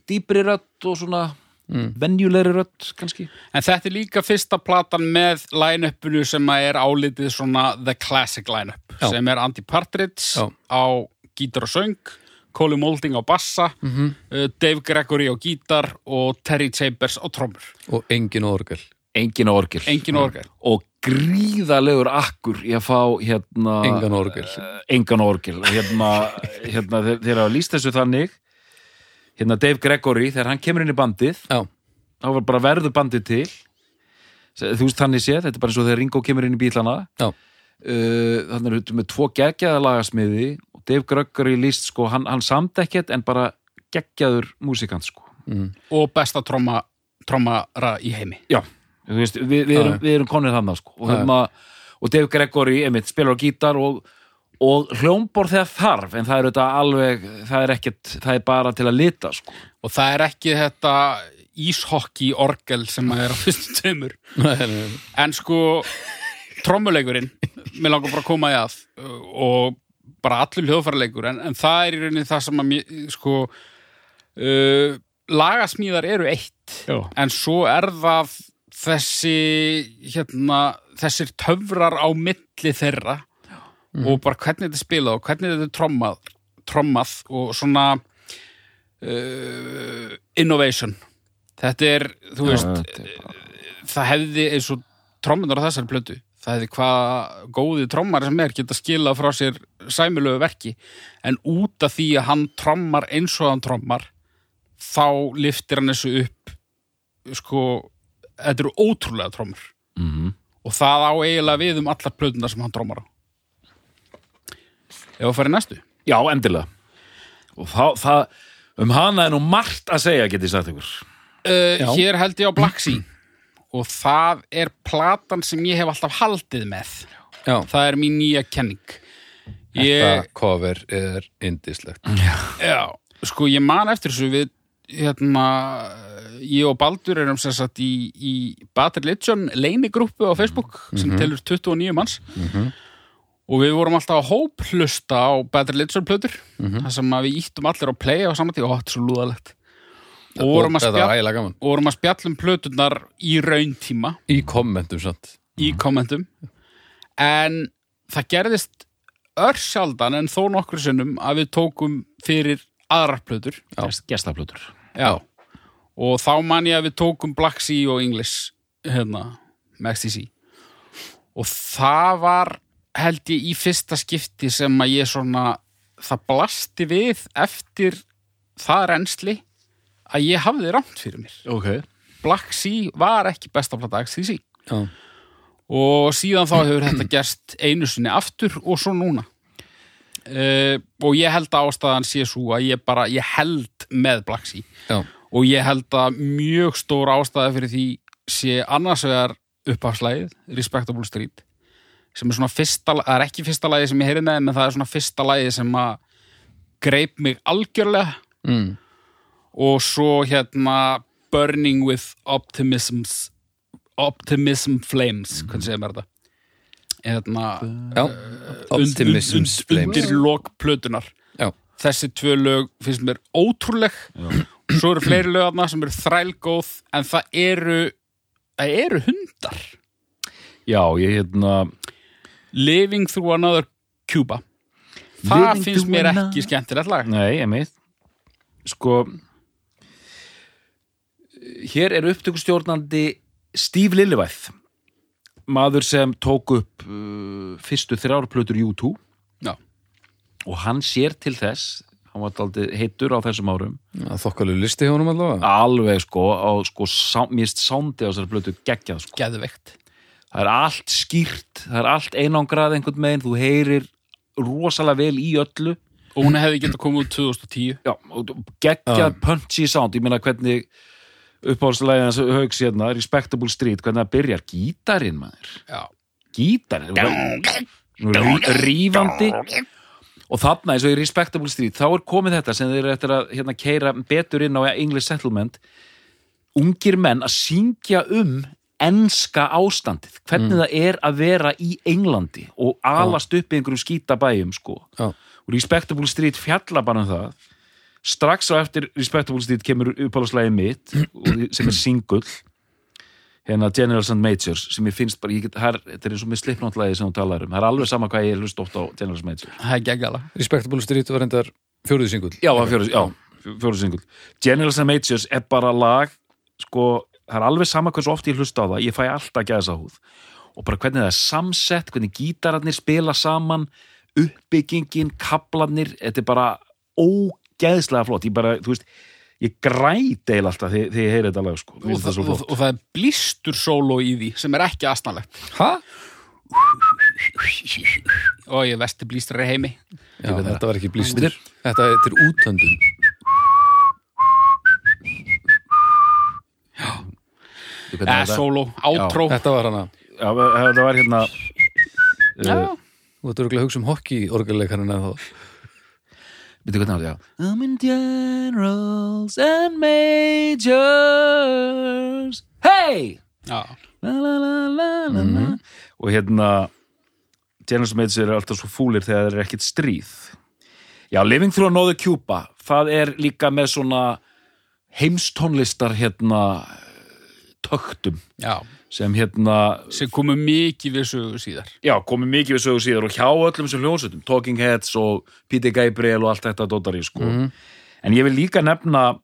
dýpri rödd og svona Mm. venjulegri rödd kannski. En þetta er líka fyrsta platan með line-upinu sem er álitið svona the classic line-up sem er Andy Partridge Já. á gítar og söng Colin Moulding á bassa Mhm. uh, Dave Gregory á gítar og Terry Chambers á trommur. Og engin orgel. Engin orgel. Engin orgel. Og gríðalegur akkur í að fá hérna engan orgel. uh, engan orgel. Hérna, hérna þeir, þeir hafa lýst þessu þannig hérna Dave Gregory þegar hann kemur inn í bandið Já, þá var bara verður bandið til. Þú veist þannig séð, þetta er bara eins og þegar Ringo kemur inn í bílana. Já, uh, þannig er þetta með tvo geggjaða lagasmiði og Dave Gregory líst sko, hann, hann samt ekkert en bara geggjaður músikant sko. Mm. og besta tromma, trommara í heimi. Já, þú veist, við, við, erum, við erum konir þannig sko. Og, hérna, og Dave Gregory einmitt, spilar á gítar og, og hljómbor þegar þarf en það er þetta alveg það er ekkert, það er bara til að lita sko og það er ekki þetta íshokki orgel sem að er á fyrstu nei. en sko trommuleikurinn, mér langar bara að koma í að og bara allur hljóðfæraleikur en, en það er í rauninni það sem að mér, sko uh, lagasmíðar eru eitt Já. en svo er það þessi hérna, þessir töfrar á milli þeirra og bara hvernig þetta spilað og hvernig þetta trommað, trommað og svona uh, innovation. Þetta er, þú veist þetta er bara- það hefði eins og trommunar á þessari plötu það hefði hvað góði trommar sem er geta skilað frá sér sæmulegu verki. En út af því að hann trommar eins og hann trommar þá liftir hann þessu upp sko, þetta eru ótrúlega trommur. Mhm. og það á eiginlega við um allar plötunar sem hann trommar á ef að fara í næstu? Já, endilega. Og það, það, um hana er nú margt að segja getið sagt ykkur. Uh, Já. hér held ég á Black Sea. Og það er platan sem ég hef alltaf haldið með. Já, það er mín nýja kenning. Þetta ég, cover er indislegt já, sko ég man eftir þessu við hérna ég og Baldur erum sem sagt í, í Bad Religion leinigrúppu á Facebook sem telur 29 manns og við vorum alltaf að hóphlusta á Bad Religion plötur þar sem að við íttum allir á play á saman tíu og þetta er svo lúðalegt. Og vorum að spjall vorum að spjallum plöturnar í rauntíma Í kommentum samt. Í kommentum. En það gerðist örsjaldan en þó nokkur sinnum að við tókum fyrir aðrar plötur. Gest, Gestaplötur. Já. og þá man ég að við tókum Black Sea og English hérna, Max TC og það var held ég í fyrsta skipti sem að ég svona það blasti við eftir það reynsli að ég hafði rámt fyrir mér. Ok. Black Sea var ekki besta plata XTC Já. og síðan þá hefur þetta gerst einu sinni aftur og svo núna. Uh, og ég held að ástæðan sé svo að ég bara, ég held með Black Sea. Já. og ég held að mjög stór ástæða fyrir því sé annars vegar upphafslægið, Respectable Street sem er svona fyrsta, það er ekki fyrsta lagi sem ég heyrði með, en það er svona fyrsta lagi sem að greip mig algjörlega. Mm. og svo hérna Burning with Optimisms Optimism Flames hvernig segir maður þetta? Hérna Já, Optimism's und, und, Flames. undir lok plötunar Já, þessi tvö lög finnst mér ótrúleg. Svo eru fleiri lögarna sem eru þrælgóð en það eru það eru hundar. Já, ég hérna Living Through Another Cuba. Það Living finnst mér another- ekki skemmtilegt lag. Nei, einmitt. Sko Hér er upptökustjórnandi Steve Lillywæth maður sem tók upp uh, fyrstu þrjárplötur U2 Já. og hann sér til þess hann var daldið heitur á þessum árum. Þokkalegu listi hjá honum allavega. Alveg sko, á sko sá, mist sándi á þessari plötu geggjað sko. Geðveikt það er allt skýrt, það er allt einangrað einhvern meginn, þú heyrir rosalega vel í öllu. Og hún hefði getað komið út 2010 Já, og geggjað punchy sound. Ég meina hvernig uppáhaldslega hans haugs hérna, Respectable Street hvernig það byrjar, gítarinn maður. Rí, rífandi. Og þarna eins og í Respectable Street þá er komið þetta sem þeir eru eftir að hérna, keira betur inn á English Settlement. Ungir menn að syngja um enska ástandið. Hvernig það er að vera í Englandi og alast upp í einhverjum skítabæjum sko. Og Respectable Street fjalla bara um það. Strax á eftir Respectable Street kemur uppáhaldslægi mitt sem er singull hérna Generals and Majors sem ég finnst bara, ég get, her, þetta er eins og með slipnáttlægi sem hún talar um, það er alveg sama hvað ég hlust oft á Generals and Majors. Það er geggjala. Respectable Street var reyndar fjóruði singull. Já, fjóru, já, fjóru singull. Generals and Majors er bara lag sko, það er alveg sama hversu oft ég hlusta á það, ég fæ alltaf gæðsa húð og bara hvernig það er samsett hvernig gítararnir spila saman uppbyggingin, kaplarnir þetta er bara ógeðslega flott, ég bara, þú veist ég græt eil alltaf þegar, ég heyri þetta lag sko. Og, það og, flott. og það er blístur sóló í því sem er ekki aðstæðanlegt Hæ? og ég vesti blístur í heimi. Já, þetta var ekki blístur Þetta er útöndun Hvernig eða þetta- sóló, átró Þetta var hana. Já, þetta var hérna Já. Þú ert örugglega að hugsa um hockey orguleikarinn eða þá. Býttu hvernig á þetta, já. I'm in generals and majors. Hey! La, la, la, la, la. Og hérna Generals and majors eru alltaf svo fúlir þegar þeir eru ekkit stríð. Já, Living Through Another Cuba það er líka með svona heimstónlistar hérna töktum Já. sem hérna sem komu mikið við sögu síðar já, komið mikið við sögu síðar og hjá öllum sem hljónsutum, Talking Heads og Peter Gabriel og allt þetta dótari sko. en ég vil líka nefna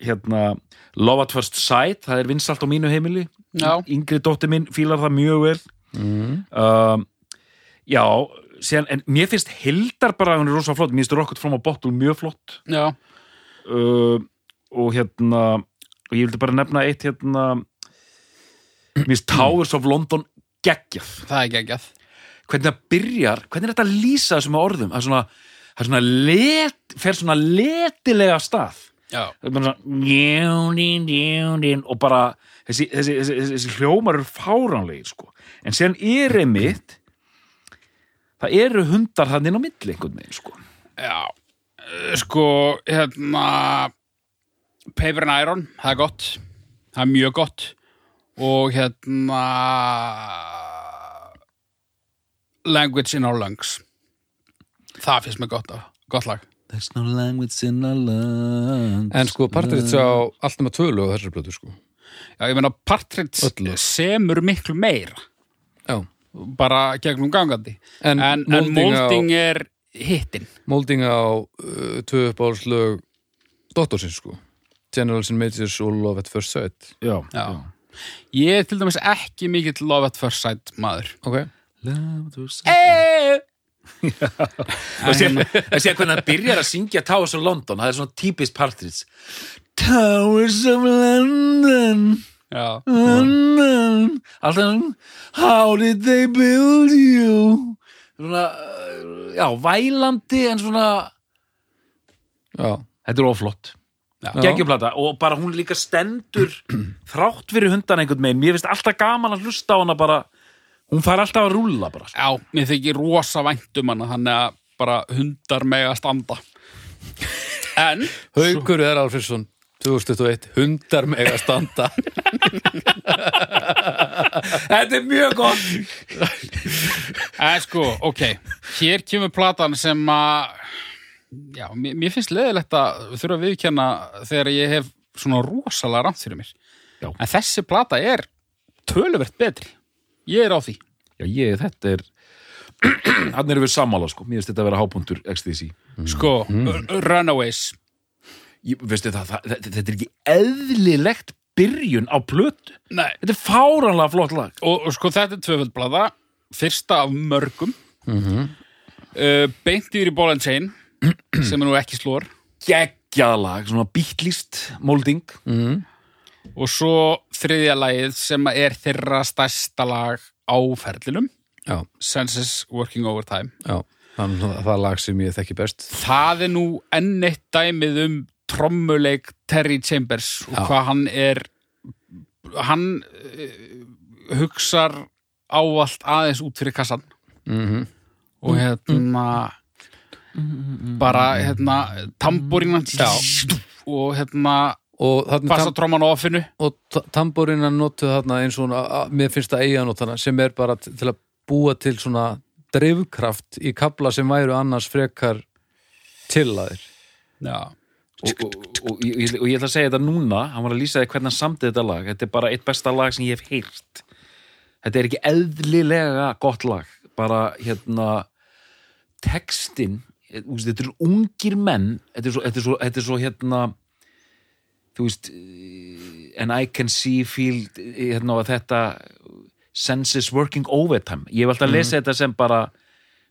hérna, Love at First Sight það er vinsalt á mínu heimili Já. yngri dóttir minn fílar það mjög vel um, já síðan, en mér finnst Hildar bara, hún er rosa flott, mér finnst Rocket from a Bottle mjög flott Já. uh, og hérna og ég vildi bara nefna eitt hérna. Mér finnst Towers of London geggjað. Það er geggjað. Hvernig það byrjar, hvernig er þetta að lýsa þessum orðum, það er svona, það er svona let, fer svona letilega stað. Er svona njúnin, njúnin, og bara þessi, þessi, þessi, þessi, hljómar eru fáránlegir sko, en síðan er einmitt það eru hundar þannig inn á milli einhvern veginn sko. Já. Sko, hérna Paper and Iron, það er gott. Það er mjög gott. Og hérna Language in our lungs. Það finnst mér gott, gott lag. There's no language in our lungs. En sko, Partridge á allt nema tvö lög á þessari blötu sko. Já, ég meina Partridge Öll lög. semur miklu meira. Já. Bara gegnum gangandi. En, en, en molding, er hittin molding á uh, tvö uppáhaldslög Dottorsins sko Generals and Majors og Love at First Sight já, Já. já. Ég er til dæmis ekki mikill love at first sight maður. ok og sé, að sé hvernig hann byrjar að syngja Towers of London, það er svona típist partridge Towers of London Já. London alltaf How did they build you svona, já, vælandi en svona já, þetta er oflott. Geggjuplata. Og bara hún líka stendur þrátt fyrir hundan einhvern megin mér finnst alltaf gaman að hlusta á hana bara. Hún fær alltaf að rúlla bara. Sko. Já, mér þykir rosa vænt um hana, þannig að bara hundar mega standa. En, Haukur er Alfriðsson 2021, hundar mega standa. Þetta er mjög gott. En sko, ok, hér kemur platan sem að, já, mér, mér finnst leðilegt að þurfa að viðkjanna þegar ég hef svona rosalega rámt fyrir mér. Já. En þessi plata er töluvert betri. Ég er á því. já, ég, þetta er *clears throat* hann erum við sammála sko, mér finnst þetta að vera hápuntur XTC Sko, Runaways. ég, veistu það, það, þetta, er ekki eðlilegt byrjun á plötu Nei. þetta er fáranlega flott lag Og, og sko, þetta er tvöföldblada, fyrsta af mörgum. uh, beint yfir í Ball and Chain, sem er nú ekki slór. geggjað lag, svona bítlist molding mm. Og svo þriðja lagið sem er þeirra stærsta lag á ferlinum, já, Senses Working Overtime. já þannig að það er lag sem ég þekki best Það er nú enn eitt dæmið um trommuleik Terry Chambers og Já. hvað hann er hann uh, hugsar ávallt aðeins út fyrir kassan mm og hérna bara hérna tambúrínan og hérna og þarna tam, bassatróman á offinu. Og tamborinn að notu þarna eins og mér finnst það eiga notana sem er bara til að búa til svona drifkraft í kabla sem væru annars frekar tillaðir Já. og, og, og, og, ég- og ég ætla að segja þetta núna hann var að lýsa því hvernig hann samdi þetta lag. Þetta er bara eitt besta lag sem ég hef heyrt. Þetta er ekki eðlilega gott lag bara hérna textin þetta eru ungir menn þetta er svo, þetta er svo, þetta er svo hérna þú veist eh, and I can see, feel eh, hérna, þetta senses working overtime ég hef alltaf að lesa þetta sem bara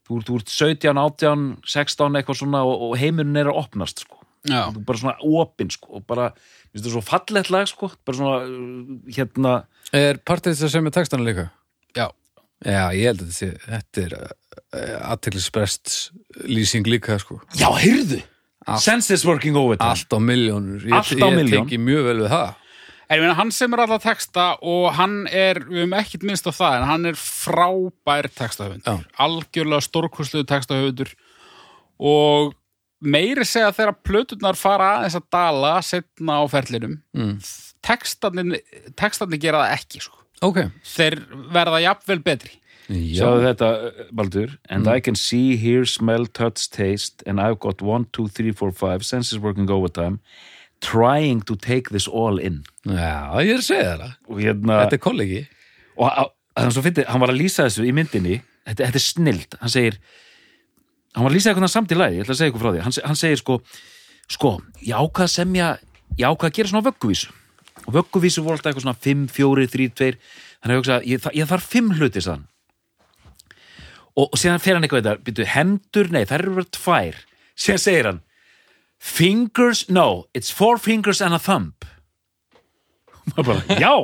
þú, þú ert 17, 18, 16 eitthvað svona og, og heimurinn er að opnast sko. Þú bara svona opinn sko og bara, minnst þetta svo fallegt lag sko bara svona, uh, hérna Er partið þess að semja textana líka? Já. Já, ég held að þetta sé, þetta er aðteklisbrest lýsing líka, sko. já, heyrðu, senses working overtime Allt á miljónur. Ég, Allt á milljón. Ég tengi mjög vel við það. En ég meina, hann sem er alltaf texta og hann er, við höfum ekkert minnst á það, en hann er frábær textahöfundur. Algjörlega stórkursluðu textahöfundur og meiri segja þegar plöturnar fara aðeins að dala setna á ferlinum, Mm. textarnir, textarnir gera það ekki, sko. Ok. Þeir verða jafnvel betri. Sjáðu þetta, Baldur And I can see, hear, smell, touch, taste and I've got one, two, three, four, five senses working overtime trying to take this all in. Já, ég er að segja það. hérna Þetta er kollegi. og hann, fyndi, hann var að lýsa þessu í myndinni. Þetta, þetta er snild, hann segir hann var að lýsa eitthvað samt í lagi, ég ætla að segja eitthvað frá því. Hann, hann segir sko, sko ég ákvað að semja, ég ákvað að gera svona vögguvísu. Og vögguvísu voru alltaf eitthvað svona 5, 4, 3, 2 þannig að ég ég þarf 5 hluti sann og, og síðan fer hann eitthvað þetta, byrju, hendur, nei, það eru verið tvær. Síðan segir hann fingers, no, it's four fingers and a thumb. Og maður bara, já.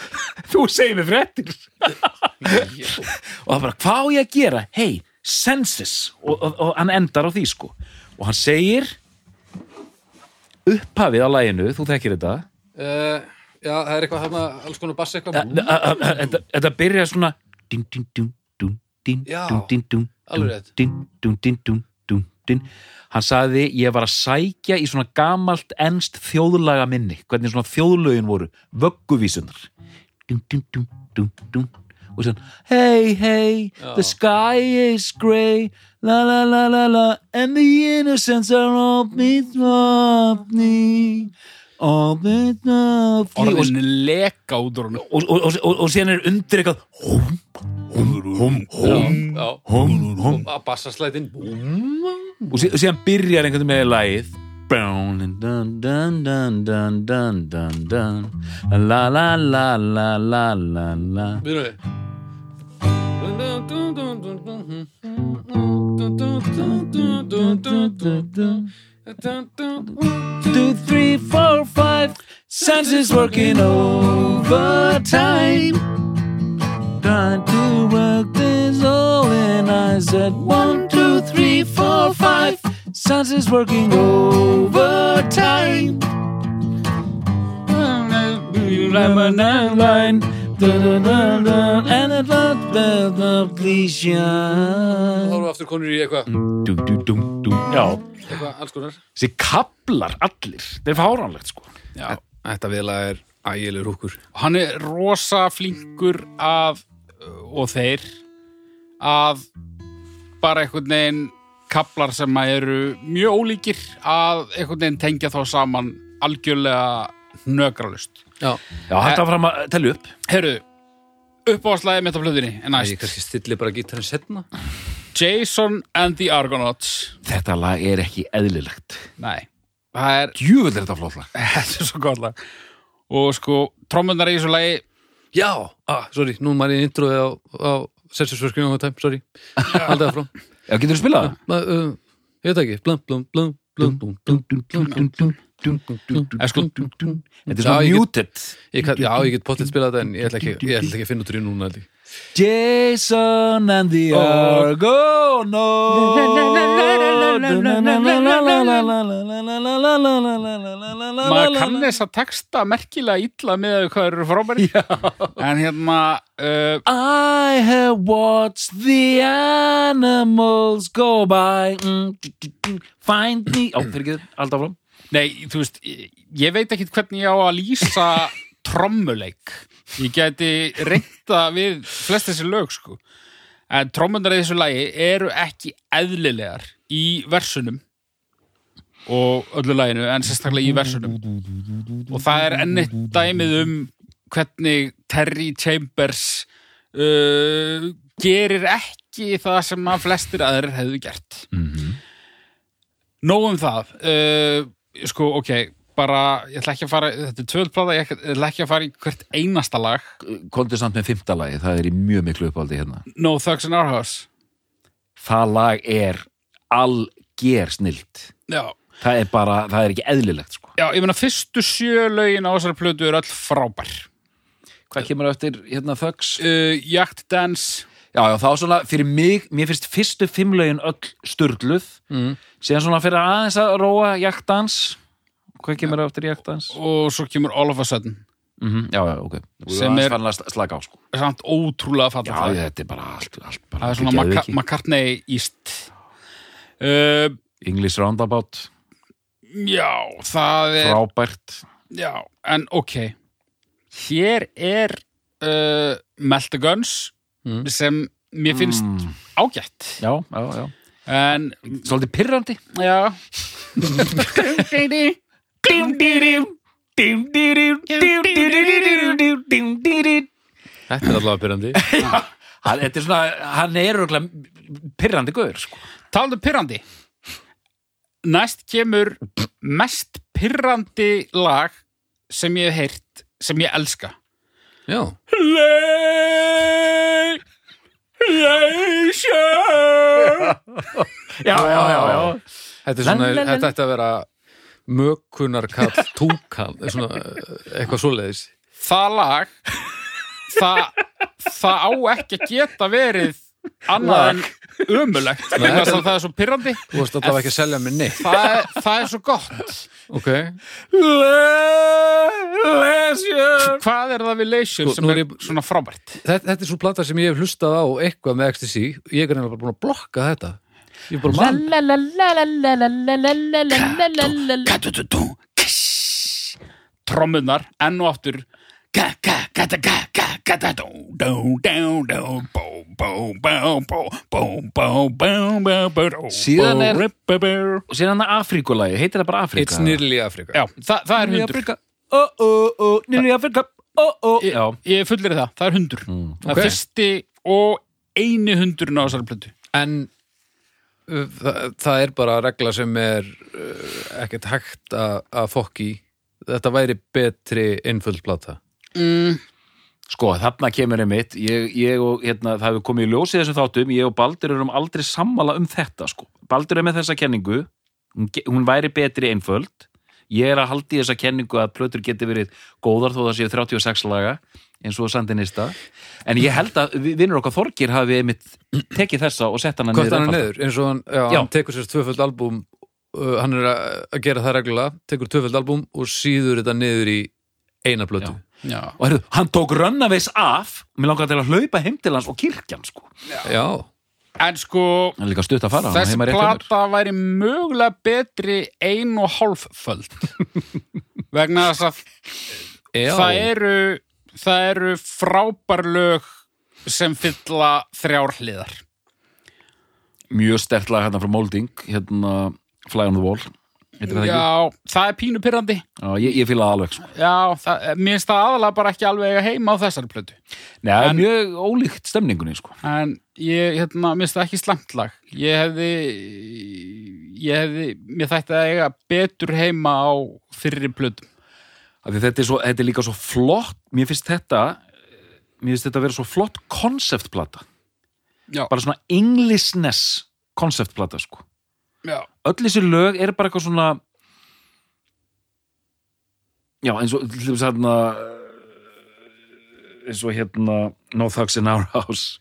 *laughs* Þú segir mér fréttir. *laughs* Og það bara, hvað á ég að gera? Hei, senses. Og, og, og hann endar á því sko. Og hann segir upphafið á læginu, þú þekkir þetta. Uh, já, það er eitthvað þarna, alls konar bass eitthvað. A- a- þetta byrjar svona din, din, dun, hann sagði ég var að sækja í svona gamalt ennst þjóðlaga minni hvernig svona þjóðlögin voru vögguvísunar og svona hey hey the sky is grey la la la la la and the innocents are all me all me orðin leka út úr hann og, og, og, og síðan er undir eitthvað hum, hum, hum, hum, hum að bassaslætin og síðan byrjar einhvern veginn með læð la la la la la la la byrjuði byrjuði la Byrju við Two, three, four, five Senses working overtime Trying to work this all in I said one, two, three, four, five Senses working overtime line And it not the please Þá erum við aftur konur í eitthvað. Eitthvað alls konar. Þessi kaplar allir Það er fáránlegt sko. Já. Þetta vila er ægilegur húkur. Hann er rosa flinkur að og þeir að bara einhvern veginn kaplar sem að eru mjög ólíkir að einhvern veginn tengja þá saman algjörlega nögralust Já, Já eh, hættu að eh, fram að tellja upp. Herru, uppáhastlæði mitt á flöðinni en næst. Ég kannski stilli bara gítarinn setna Jason and the Argonauts. Þetta lag er ekki eðlilegt. Nei. Það er Djúvel er þetta flott lag. *laughs* Þetta er svo gott lag. Og sko, trommunar í þessu lagi Já, ah, sorry, nú maður er í introði á, á Sessisvörskjum á það tæm, sorry. Aldrei frá Já, getur þú spilað? Uh, ég veit ekki, blum, blum, blum blum, blum, blum, blum, blum, blum. Sko- Þetta er svona muted Já, ég get potið spilað þetta en ég ætla ekki, ég ætla ekki að finna út í núna. Jason and the Argonauts. Maður kann þess að texta merkilega illa með hvað eru frábæri en hérna uh, I have watched the animals go by. Mm, Find me Ó, fyrir ekki, alltaf fram nei, þú veist, ég, veit ekki hvernig ég á að lýsa *laughs* trommuleik. Ég gæti reynda við flest þessi lög sko. En trommunar í þessu lagi eru ekki eðlilegar í versunum og öllu laginu en sérstaklega í versunum. Og það er ennitt dæmið um hvernig Terry Chambers uh, gerir ekki það sem að flestir aðrir hefðu gert. Nóg um það uh, sko, ok bara, ég ætla ekki að fara þetta er tvöldplata, ég ætla ekki að fara í hvert einasta lag. Koldu samt með fimmta lagi, það er í mjög miklu uppáldi hérna. No Thugs in Our House Það lag er alger snilt. Já, Það er bara, það er ekki eðlilegt sko. Já ég meina fyrstu sjö lögin á þessari plötu er öll frábær. Hvað kemur eftir hérna þöggs? uh, Jakt Dance Já, já, þá svona fyrir mig, mér finnst fyrstu fimmlaugin öll sturluð mm. Síðan svona fyrir aðeins að róa jaktdans. Hvað kemur eftir jaktdans? og svo kemur All of a Sudden. Mm Já, já, ok. Sem er slaka á sko. samt ótrúlega Já, falla það þetta er bara allt, allt bara það er svona. Maca McCartney East. Uh, English Roundabout, Já, það er frábært. Já, en ok. Hér er uh, Melt the Guns Mm. sem mér finnst Mm. ágætt. Já, já, já en Svolítið pirrandi. Já. Þetta er allavega byrjandi *laughs* Hann, þetta er svona, hann er örugglega pirrandi gaur sko. Taldu pirrandi. Næst kemur mest pirrandi lag sem ég hef heyrt sem ég elska. Já, Já, já, já, já. Þetta er svona, Lelelele. þetta ætti að vera mökunarkall *laughs* túkall svona, eitthvað svoleiðis. Það lag það, það á ekki að geta verið annað en ömulegt að það er svo pirrandi Þú varst allavega ekki að selja mér neitt það er, það er svo gott Ok, Leisure hvað er það við Leisure Sko, sem er er ég- svona frábært þetta, þetta er svo plata sem ég hef hlustað á eitthvað með XTC Ég er nefnilega bara búin að blokka þetta Ég er bara mann trommunar enn og aftur Síðan er- Og síðan hann Afríkulagi, heitir það bara Afríka? It's nearly Africa já, það, það er hundur. Afríka Ó, ó, ó, nýli Afríka Ó, ó. Ég, ég fullir það, það er hundur. Mm. það Ok. er fyrsti og eini hundurinn á þessari plötu. En það, það er bara regla sem er uh, ekkert hægt að að fokki í. Þetta væri betri einföld plata. mm, Sko, þarna kemur einmitt, ég, ég og, hérna, það hefur komið í ljósið þessum þáttum, ég og Baldur erum aldrei sammála um þetta, sko. Baldur er með þessa kenningu, hún, hún væri betri einföld, ég er að haldi þessa kenningu að plötur geti verið góðar þó það séu 36 laga, eins og sandinista, en ég held að vi- vinnur okkar Þorgir hafi einmitt tekið þessa og sett hana niður. er einfalda. niður, eins og hann, já, Já. hann tekur sér tvöföld albúm, uh, hann er að, að gera það reglulega, tekur tvöföld albúm og síður þetta niður í eina plötu. já. Og heyrðu, hann tók Runnaways af, mér langar til að hlaupa heim til hans og kirkjan, sko. Já, En sko, Hann er líka stutt að fara, þessi plata væri mögulega betri ein og hálfföld *laughs* vegna þess að já. það eru það eru frábær lög sem fylla þrjár hliðar. Mjög stertlega hérna frá Molding hérna Fly on the Wall það? Já, það er pínu pyrrandi Já, ég, ég fíla það alveg sko. Já, það, mér finnst það aðalega bara ekki alveg eiga heima á þessari plötu Nei, það er En- mjög ólíkt stemningunni sko. en ég, hérna, mér finnst það ekki slæmt lag ég hefði ég hefði, mér þætti að eiga betur heima á fyrri plötum Af því þetta er, svo, þetta er líka svo flott mér finnst þetta mér finnst þetta að vera svo flott konceptplata Já, bara svona Englishness konceptplata sko. já, öll þessi lög er bara eitthvað svona já eins og til dæmis hérna eh, eins og hérna No Thugs in Our House.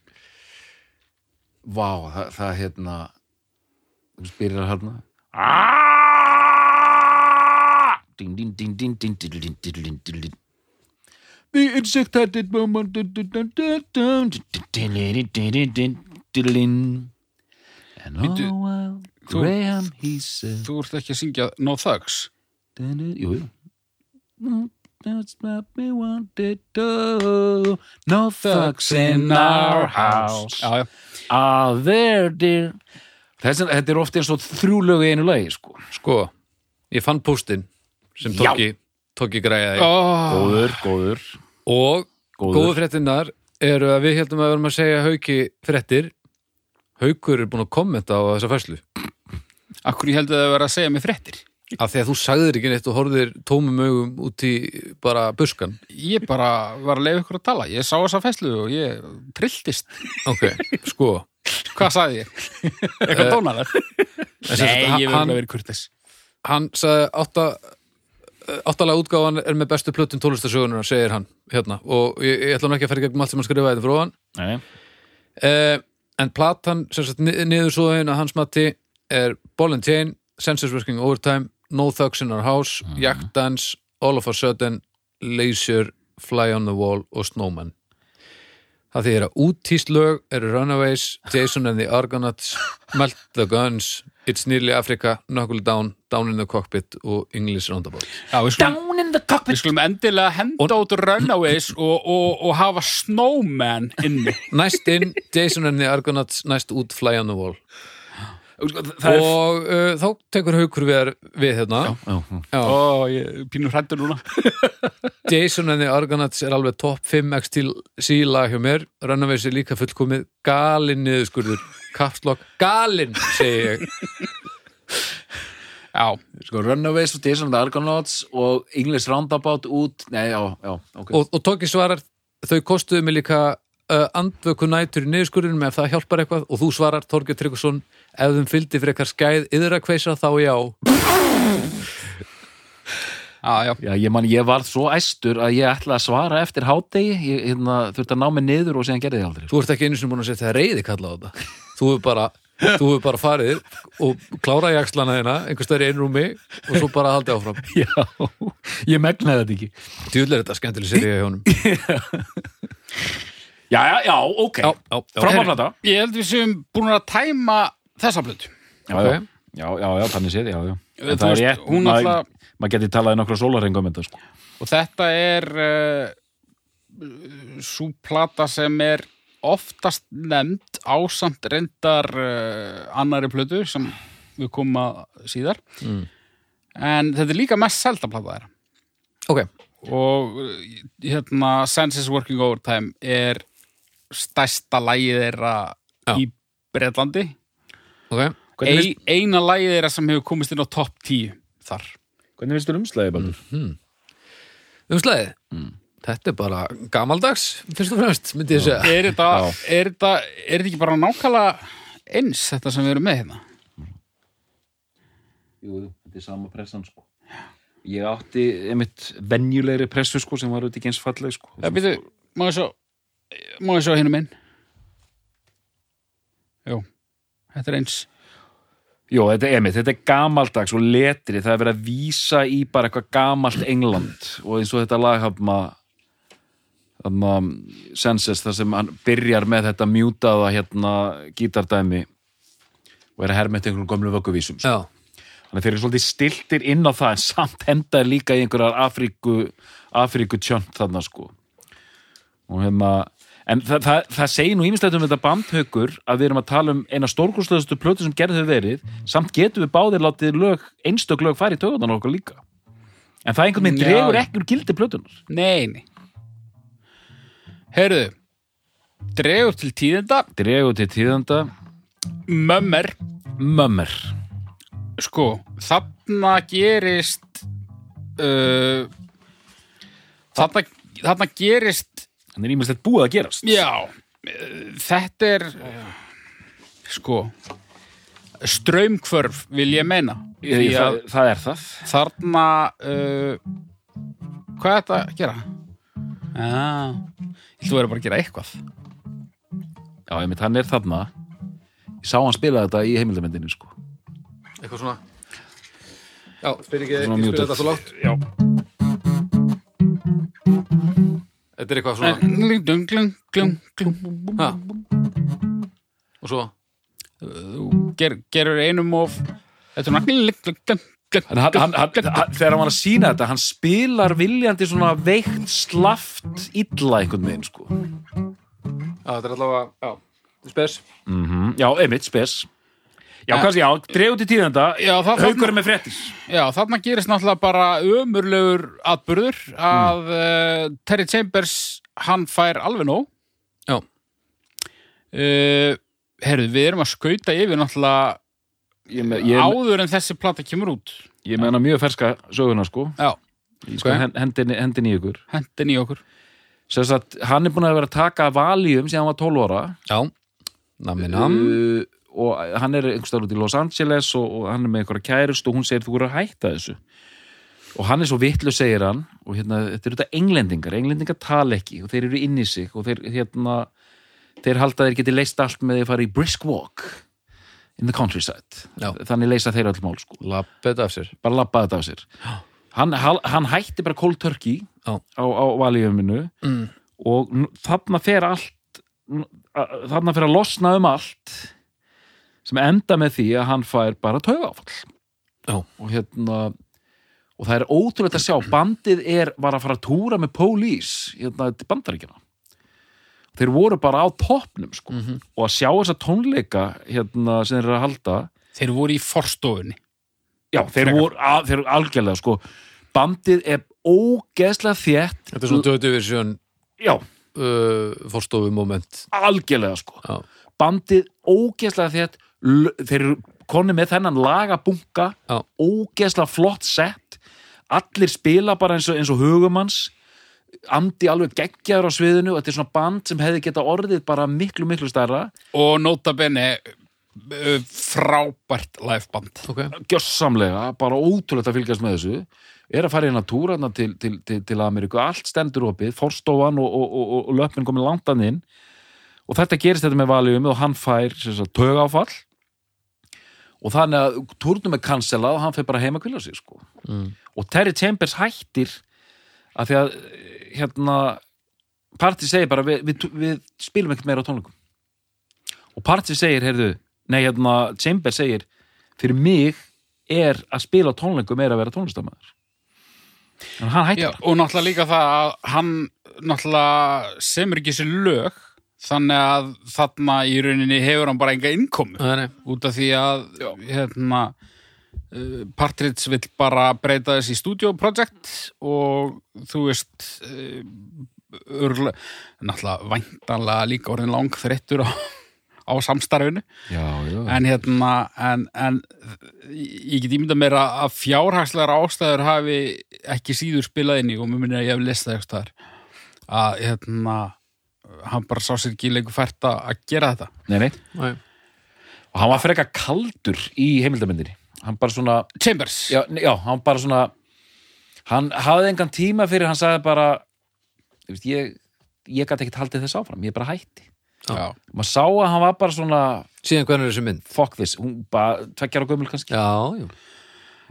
Vá, það, það hérna þú spyrir að hérna The insect had that moment And all while Graham he said þú ert ekki að syngja No Thugs? Jú, jú. That's what we wanted to No thugs in our house. Já, já, Ah, there dear. Þessi, Þetta er ofta eins og þrjú lög í einu lagi sko. sko, ég fann póstinn sem tóki, tóki græjaði. Oh, Góður, góður. Og Góður. góðu fréttinnar eru að við heldum að við erum að segja hauki fréttir. Haukur er búin að kommenta á þessa fæslu Akkur ég það að vera að segja mér fréttir? Af því að þú sagðir ekki neitt og horfðir tómum augum út í bara buskan Ég bara var að leiða ykkur að tala. Ég sá þessa fæslu og ég trilltist. Ok, sko. Hvað sagði ég? Eitthvað dónaðar? sem sagt, Nei, ég vil hann- alveg verið kurtis hann sagði átta áttalega útgáfan er með bestu plötun tólistasögunar segir hann hérna. Og ég, ég ætla nú ekki að í gegnum allt sem hann skrifaði þetta frá hann eh, en platan sem sagt ni- niður svo að hans mati er Ball and Chain, Senses Working Overtime No Thugs in Our House, Mhm. Yak Dance All of a Sudden, Leisure Fly on the Wall og Snowman. Það því er að úttíst lög eru Runaways, Jason and the Argonauts Melt the Guns It's Nearly Africa, Knuckle Down Down in the Cockpit og English Roundabout. Já, við skulum, Down in the við cockpit skulum endilega henda út Runaways og, og, og hafa Snowman inni. Næst inn, Jason and the Argonauts næst út Fly on the Wall er og uh, þá tekur haukur við, við hérna. Já, já. Já. Ó, ég pínur hrættur núna. *laughs* Jason and the Argonauts er alveg topp 5 x til síla hjá mér. Runaways er líka fullkomið. Galinn niðurskurður. Kapslokk, galinn segi ég. Já, Sko, Runaways og Jason and the Argonauts og English Roundabout út Nei, já, já, ok. Og, og Tóki svarar, þau kostuðu mig líka uh, andvöku nætur í niðurskurðinum ef það hjálpar eitthvað. Og þú svarar Þorgeir Tryggvason ef þeim fylgdi frekar skæð yðra kveisa þá já já, já Já, ég man, ég var svo æstur að ég ætla að svara eftir hádegi, ég hérna, þurfti að ná mig niður og síðan gerði ég aldrei. þú ert ekki einu sinni búin að setja reyði kalla á þetta þú hefur bara, þú hefur bara farið og klárað jakslana þina einhvers stöður í einrúmi og svo bara haldið áfram *laughs* Já, ég megnaði þetta ekki. djúðlega er þetta skemmtileg serið hjá honum *laughs* Já, já, já, ok. já. Frábærplata. Ég held við séum búin að tæma þessa plötu Já, Ok. já, já, já, þannig séð, já, já. En það er rétt, maður alltaf- maður geti talað í nokkra sólarengum þetta, sko. og þetta er uh, svo plata sem er oftast nefnd ásamt reyndar uh, annari plötu sem við komum að síðar Mm. en þetta er líka mest selda plata þeirra ok, og uh, hérna Senses Working Overtime er stærsta lagið þeirra Já. í Bretlandi ok Hvernig Ei, finnst, eina lagið þeirra sem hefur komist inn á topp 10 þar hvernig finnst þér umslæði, Baldur? Umslæðið? Mm. Þetta er bara gamaldags, fyrst og fremst, myndi ég segja. er þetta, er þetta er þetta ekki bara nákvæmlega eins þetta sem við erum með hérna Jú, þetta er sama pressan, sko. Ég átti einmitt venjulegri pressu, sko, sem var auðvitað ekki eins falleg, sko. Já, býtu, má ég svo má ég svo hinum inn Jú, þetta er eins Jó, þetta er einmitt, þetta er gamaldags og letri, það er verið að vísa í bara eitthvað gamalt England og eins og þetta lag hafna hafna Senses, þar sem hann byrjar með þetta mjútaða hérna gítardæmi og er að herma eftir einhverjum gömlu vögguvísum. Já, Þannig að þeir eru svolítið stiltir inn á það en samt henda er líka í einhverjar Afríku, Afríku tjönt þarna sko. Og hérna, en það, það, það segir nú ímislegt um þetta bandhaukur að við erum að tala um eina stórkurslegastu plötu sem gerði þau verið, samt getum við báðir látið lög, einstök lög fara í tögunan okkar líka. En það einhvern veginn Já. dregur ekki úr gildi plötunar. Nei, nei Heyrðu Dregur til tíðenda Dregur til tíðanda, Mömmer mömmer. Sko, þarna gerist uh, þarna, þarna gerist Þannig er ímislegt búið að gerast. Já, uh, þetta er uh, sko straumkvörf vil ég meina Ég, það, að það er það. þarna uh, hvað er þetta að gera? Já, þú verður bara að gera eitthvað Já, einmitt, hann er þarna. Ég sá hann spila þetta í heimildamendinu sko. eitthvað svona. Já, spyr ekki, ég spyr þetta svo lágt. Já. Þetta er eitthvað svona, Glung, glung, glung, glung, glung. ha. Og svo, Þú ger, gerur einum of Þetta er svona hann, hann, hann, þegar hann var að sína þetta hann spilar viljandi svona veikt slaft illa einhvern veginn sko. já, þetta er allavega, já, spes. mm já, einmitt, spes já, Ja. kannski, já, dreif út í tíðenda Já, það- haukur er með fréttis Já, þarna gerist náttúrulega bara ömurlegur atburður að uh, Terry Chambers hann fær alveg nóg Já. uh, Herðu, við erum að skauta yfir náttúrulega ég, me, ég, áður en þessi plata kemur út ég meina mjög ferska söguna sko. Já, Ok. okay. hendin, hendin í ykkur hendin í okkur að hann er búin að vera að taka valjum síðan hann var 12 ára Já, nammi nam. uh, og hann er einhverstaður út í Los Angeles og, og hann er með einhverja kærust og hún segir þú voru að hætta þessu og hann er svo vitlu segir hann og hérna, þetta eru þetta englendingar englendingar tala ekki og þeir eru inn í sig og þeir, hérna, þeir halda þeir geti leist allt með því að fara í brisk walk in the countryside Já. þannig leysa þeir öll mál sko Lappet af sér. bara labba þetta af sér hann, hann, hætti bara cold turkey Já. á, á valjuminu Mm. og þarna fer allt þarna fer að losna um allt sem enda með því að hann fær bara Já. og hérna og það er ótrúlegt að sjá bandið er, var að fara að túra með Police hérna til bandaríkjana þeir voru bara á toppnum sko. Mhm. og að sjá þessa tónleika hérna sem þeir eru að halda Þeir voru í forstofunni já, þeir voru, að, þeir eru algjörlega sko, bandið er ógeðslega þétt Þetta er svona döðu vision já, uh, forstofu moment. algjörlega sko Já. bandið ógeðslega þétt þeir eru konni með þennan lagabunka Já. ógeðslega flott sett. Allir spila bara eins og, eins og hugumanns andi alveg geggjaður á sviðinu og þetta er svona band sem hefði geta orðið bara miklu miklu stærra. Og nota bene uh, frábært liveband Ok. gjössamlega, bara ótrúlegt að fylgjast með þessu. Er að fara inn að túra þarna til, til, til, til Ameríku, allt stendur opið forstofan og, og, og, og, löpin komið langt inn. Og þetta gerist þetta með valjum og hann fær tögáfall og þannig að túrnum er cancelað og hann fyrir bara heim að kvíla sig sko. Mm. og Terry Chambers hættir að því að hérna Party segir bara við, við, við spilum ekkert meira á tónleikum og Party segir, heyrðu nei, hérna, Chambers segir fyrir mig er að spila tónleikum er að vera tónlistamæður en hann hættir Já, og náttúrulega líka það að hann náttúrulega semur ekki sér lög þannig að þarna í rauninni hefur hann bara enga innkomu Nei, nei. út af því að hérna uh, Partridge vill bara breyta þess í studio project og þú veist uh, örgulega, náttúrulega væntanlega líka orðin lang þreyttur á, á samstarfinu já, já. en hérna en, en ég get ímynda mér að fjárhagslegar ástæður hafi ekki síður spilað inn í og mér minni að ég hef listað eitthvað að hérna hann bara sá sér ekki lengur fært að gera þetta. Nei, nei. Nei. og hann var freka kaldur í heimildamindinni hann bara svona, Chambers, já, já, hann bara svona hann hafði engan tíma fyrir hann sagði bara þú veist, ég, ég gæti ekkert haldið þess áfram ég bara hætti. Já. maður sá að hann var bara svona síðan hvernig er þessi mynd? Fuck this, hún bara tveggjara gömul kannski. Já, já,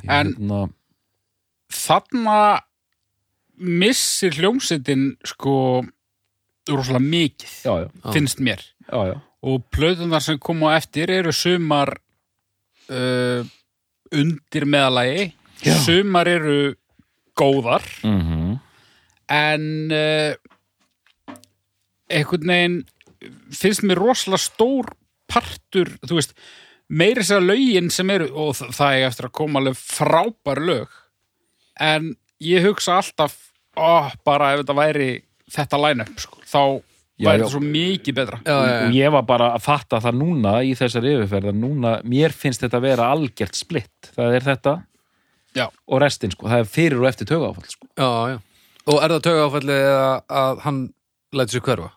En- hérna, þarna missir hljómsveitin sko rosalega mikið, já, já, finnst mér. Já, og plötunar sem koma á eftir eru sumar uh, undir meðalagi sumar eru góðar. Mm en uh, einhvern veginn finnst mér rosalega stór partur, þú veist meiri sér lögin sem eru og það er eftir að koma alveg frábær lög. En ég hugsa alltaf ó, bara ef þetta væri þetta line-up sko, þá Já, væri já. þetta svo mikið betra já, já, og ég var bara að fatta það núna í þessari yfirferð að núna, mér finnst þetta að vera algjört splitt, það er þetta Já. og restin, sko, það er fyrir og eftir töga áfall sko. já, já. og er það tögafalli eða að hann lætur sér hverfa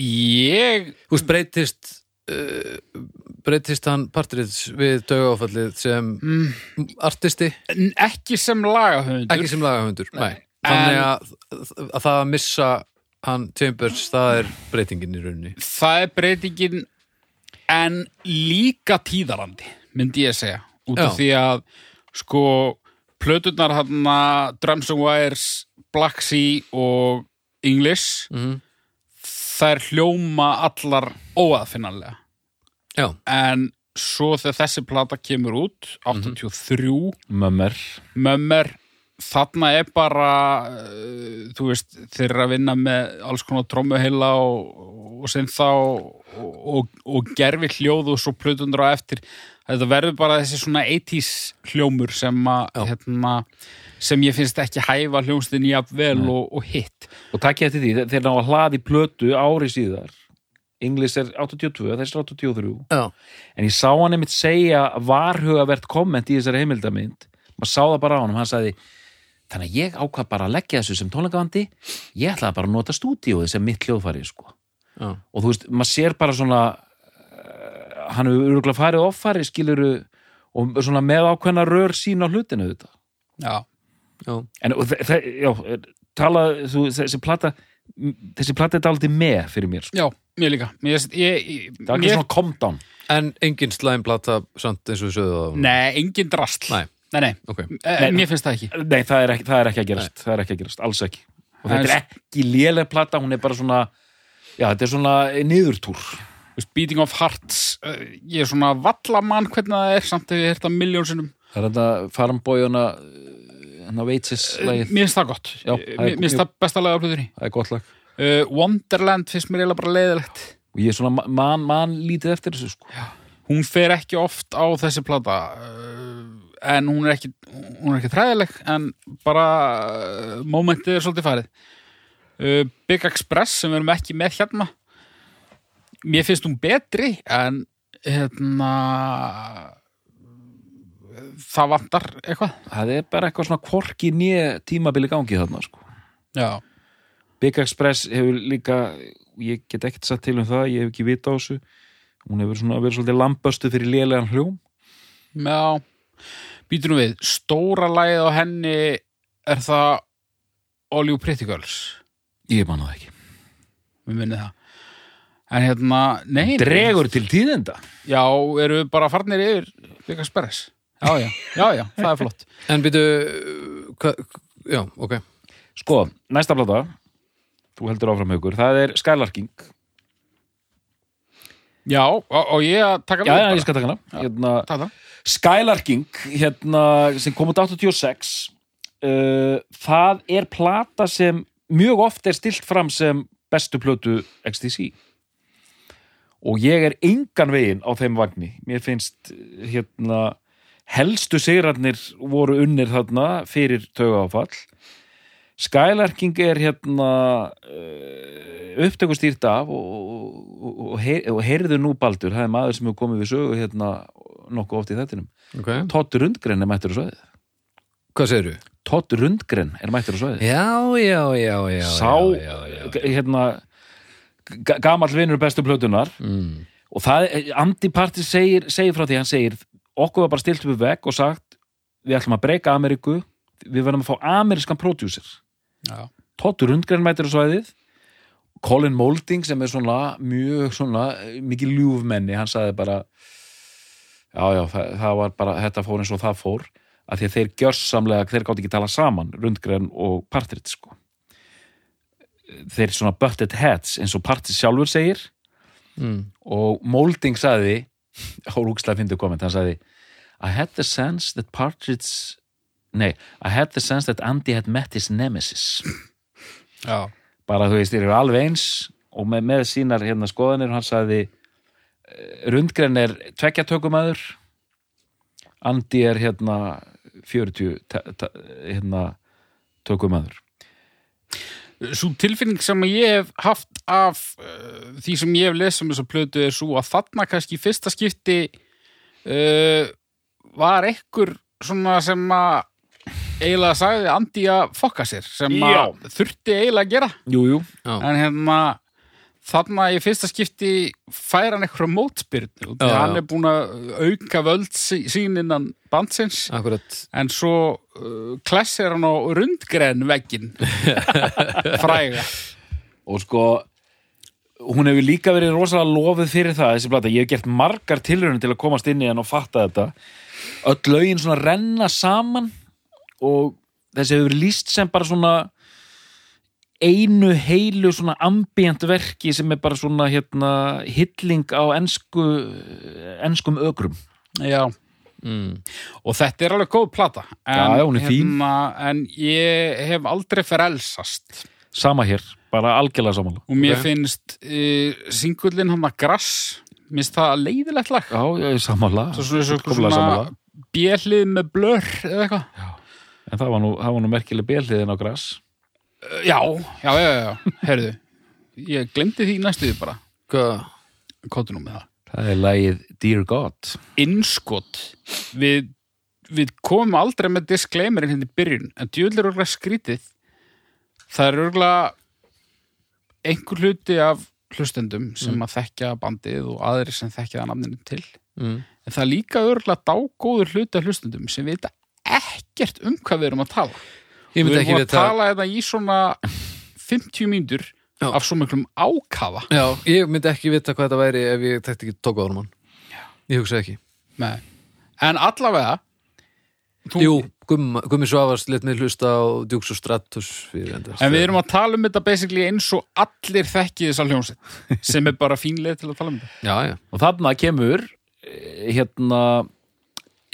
ég þú veist breytist uh, breytist hann partrits við tögafallið sem mm, artisti, ekki sem lagahöfundur ekki sem lagahundur Nei. nei, þannig að, að það að missa hann Chambers, það er breytingin í rauninni. Það er breytingin en líka tíðarandi myndi ég segja. Út af Já. því að sko plöturnar hann Drums and Wires, Black Sea og English mm þær hljóma allar óaðfinnanlega. Já, en svo þegar þessi plata kemur út 83 mömmer, mömmer þarna er bara uh, þú veist, þeir eru að vinna með alls konar trómuheila og, og sem þá og, og, og gerfi hljóð og svo plötundur á eftir. Þetta verður bara þessi svona 80s hljómur sem að hérna, sem ég finnst ekki hæfa hljómsdyn jafnvel og, og hitt. Og takk ég eftir því, þeir ná að hlaði plötu ári síðar. Inglis er 82, þessi er 83 já, en ég sá hann einmitt segja varhugavert komment í þessari heimildamind. Maður sá það bara á hann, hann sagði þannig að ég ákvað bara að leggja þessu sem tónleikavandi. Ég ætlaði bara að nota stúdíóið sem mitt hljóðfæri sko. já, og þú veist, maður sér bara svona uh, hann hefur örgulega farið offari skiluru og svona með ákveðna rör sín á hlutinu þetta já, já, en já, tala þú, þessi plata þessi plata er dálítið með fyrir mér sko. já, mér líka. Mér, ég, ég, það er ekki mér, svona come down. En engin slæmplata samt eins og sögðu það nei, engin drastl Nei. Nei, nei, ok, Eh, mér finnst það ekki. Nei, það er ekki, það er ekki að gerast, það er ekki að gerast, alls ekki. Og þetta er ekki léleg plata, hún er bara svona já, þetta er svona niðurtúr. Beating of Hearts uh, ég er svona vallamann hvernig það er samt ef ég hert að miljón sinnum. Það er þetta farmbójuna hann veitsis lagið, mér finnst það gott. Já, Eh, mér finnst það besta lag á plöðunni það er gott lag. Uh, Wonderland finnst mér eiginlega bara leiðilegt og ég er svona ma- man, man lítið eftir þessu sko. hún fer ekki oft á þessi plata uh, en hún er ekki hún er ekki træðileg en bara uh, momentið er svolítið farið. Uh, Big Express sem við erum ekki með hérna mér finnst hún betri en hérna það vantar eitthvað. Það er bara eitthvað svona kvorki nýja tímabili gangi þarna sko. já, Big Express hefur líka ég get ekkert satt til um það, ég hef ekki vita á þessu. Hún hefur svona verið svolítið lamböstu fyrir lélegan hljóm. Já býtum við, stóra lagið á henni er það All You Pretty Girls? Ég man það ekki. Við minnið það. En hérna, nei dregur til tíðenda já, eru við bara farnir yfir Big Express já, já, já, já, það er flott. *laughs* En hva, já, ok. Sko, næsta plata þú heldur áfram haugur, það er Skylarking já, og, ég að taka Já, við já, bara. ég skal taka hana hérna, Taka það. Skylarking hérna, sem kom út 86 uh, það er plata sem mjög oft er stilt fram sem bestu plötu XTC og ég er engan veginn á þeim vagni mér finnst hérna helstu sigrarnir voru unnir þarna fyrir tögaáfall Skylarking er hérna uh, upptökustýrt af og, og, og, og, heyr, og heyrðu nú Baldur, það er maður sem hefur komið við sögu hérna nokkuð oft í þettinum ok, Todd Rundgren er mættur á svæðið hvað segirðu? Todd Rundgren er mættur á svæðið Já, já, já, já Sá, já, já, já. hérna ga- gamall vinnur bestu plötunar Mm. og það, Andy Partis segir, segir frá því, hann segir okkur var bara stilt upp veg og sagt við ætlum að breyka Ameríku við verðum að fá amerískan pródjúsir Todd Rundgren mætir á svæðið. Colin Moulding sem er svona mjög svona, eh, mikið ljúfmenni hann sagði bara já, já, það, það var bara, þetta fór eins og það fór. Að því að þeir gjörsamlega, þeir gátt ekki tala saman Rundgren og Partrit sko. Þeir svona butted heads eins og Partrit sjálfur segir. Mm. og Moulding sagði *laughs* á rúkslega fyndu komment, hann sagði I had the sense that Partridge nei, I had the sense that Andy had met his nemesis. *clears throat* Já. bara þú veist, þeir eru alveg eins og með, með sínar hérna skoðanir. Hann sagði eh, Rundgren er tveggjatökumæður Andy er hérna 40 ta- ta- hérna tökumæður Svo tilfinning sem ég hef haft af uh, því sem ég hef lesið um þessa plötu er svo að þarna kannski fyrsta skipti uh, var ekkur svona sem að eiginlega sagði Andi að fokka sér sem að þurfti eiginlega að gera. Jú, jú, en hérna þarna í fyrsta skipti fær hann eitthvað mótspyrnu og hann er búin að auka völd sí- sín innan bandsins. Akkurat. En svo uh, klessir hann á rundgren veggin *laughs* fræga. Og sko hún hefur líka verið rosalega lofið fyrir það þessi plata, ég hef gert margar tilraunir til að komast inn í hann og fatta þetta. Öll lögin svona renna saman og þessi hefur líst sem bara svona einu heilu svona ambient verki sem er bara svona hérna hilling á ensku enskum ögrum Já, mm. og þetta er alveg góð plata en, Já, hún er fín. hérna, en ég hef aldrei frelsast. Sama hér, bara algjörlega samanlega og mér Ok. finnst uh, singullin hann að grass minnst það leiðilegt lag. Já, samanlega svo svona, svona, bjellið með blör eða eitthvað en það var nú, það var nú merkileg bjelliðin á græs Uh, já, já, já, já, já, heyrðu ég glemdi því næstuði bara. Hvað? kóttu nú með það. Það er lagið Dear God. Innskot. Við, við komum aldrei með disclaimerin hérna í byrjun en djúvel er örgulega skrítið. Það er örgulega einhver hluti af hlustendum sem að þekkja bandið og aðri sem þekkja það namninu til. Mm. en það er líka örgulega dágóður hluti af hlustendum sem vita ekkert um hvað við erum að tala. Ég við myndi erum að vita tala þetta í svona 50 mínútur af svo miklum ákafa. Já, ég myndi ekki vita hvað þetta væri ef ég tekti ekki tók á honum hann Ég hugsa ekki. Nei. en allavega þú, Jú, Gummi, gummi Svavars let mig hlusta á Dukes og Stratus En við erum að tala um þetta basically eins og allir þekki þessa hljómsett *laughs* sem er bara fínleið til að tala um þetta. Já, já, og þarna kemur eh, hérna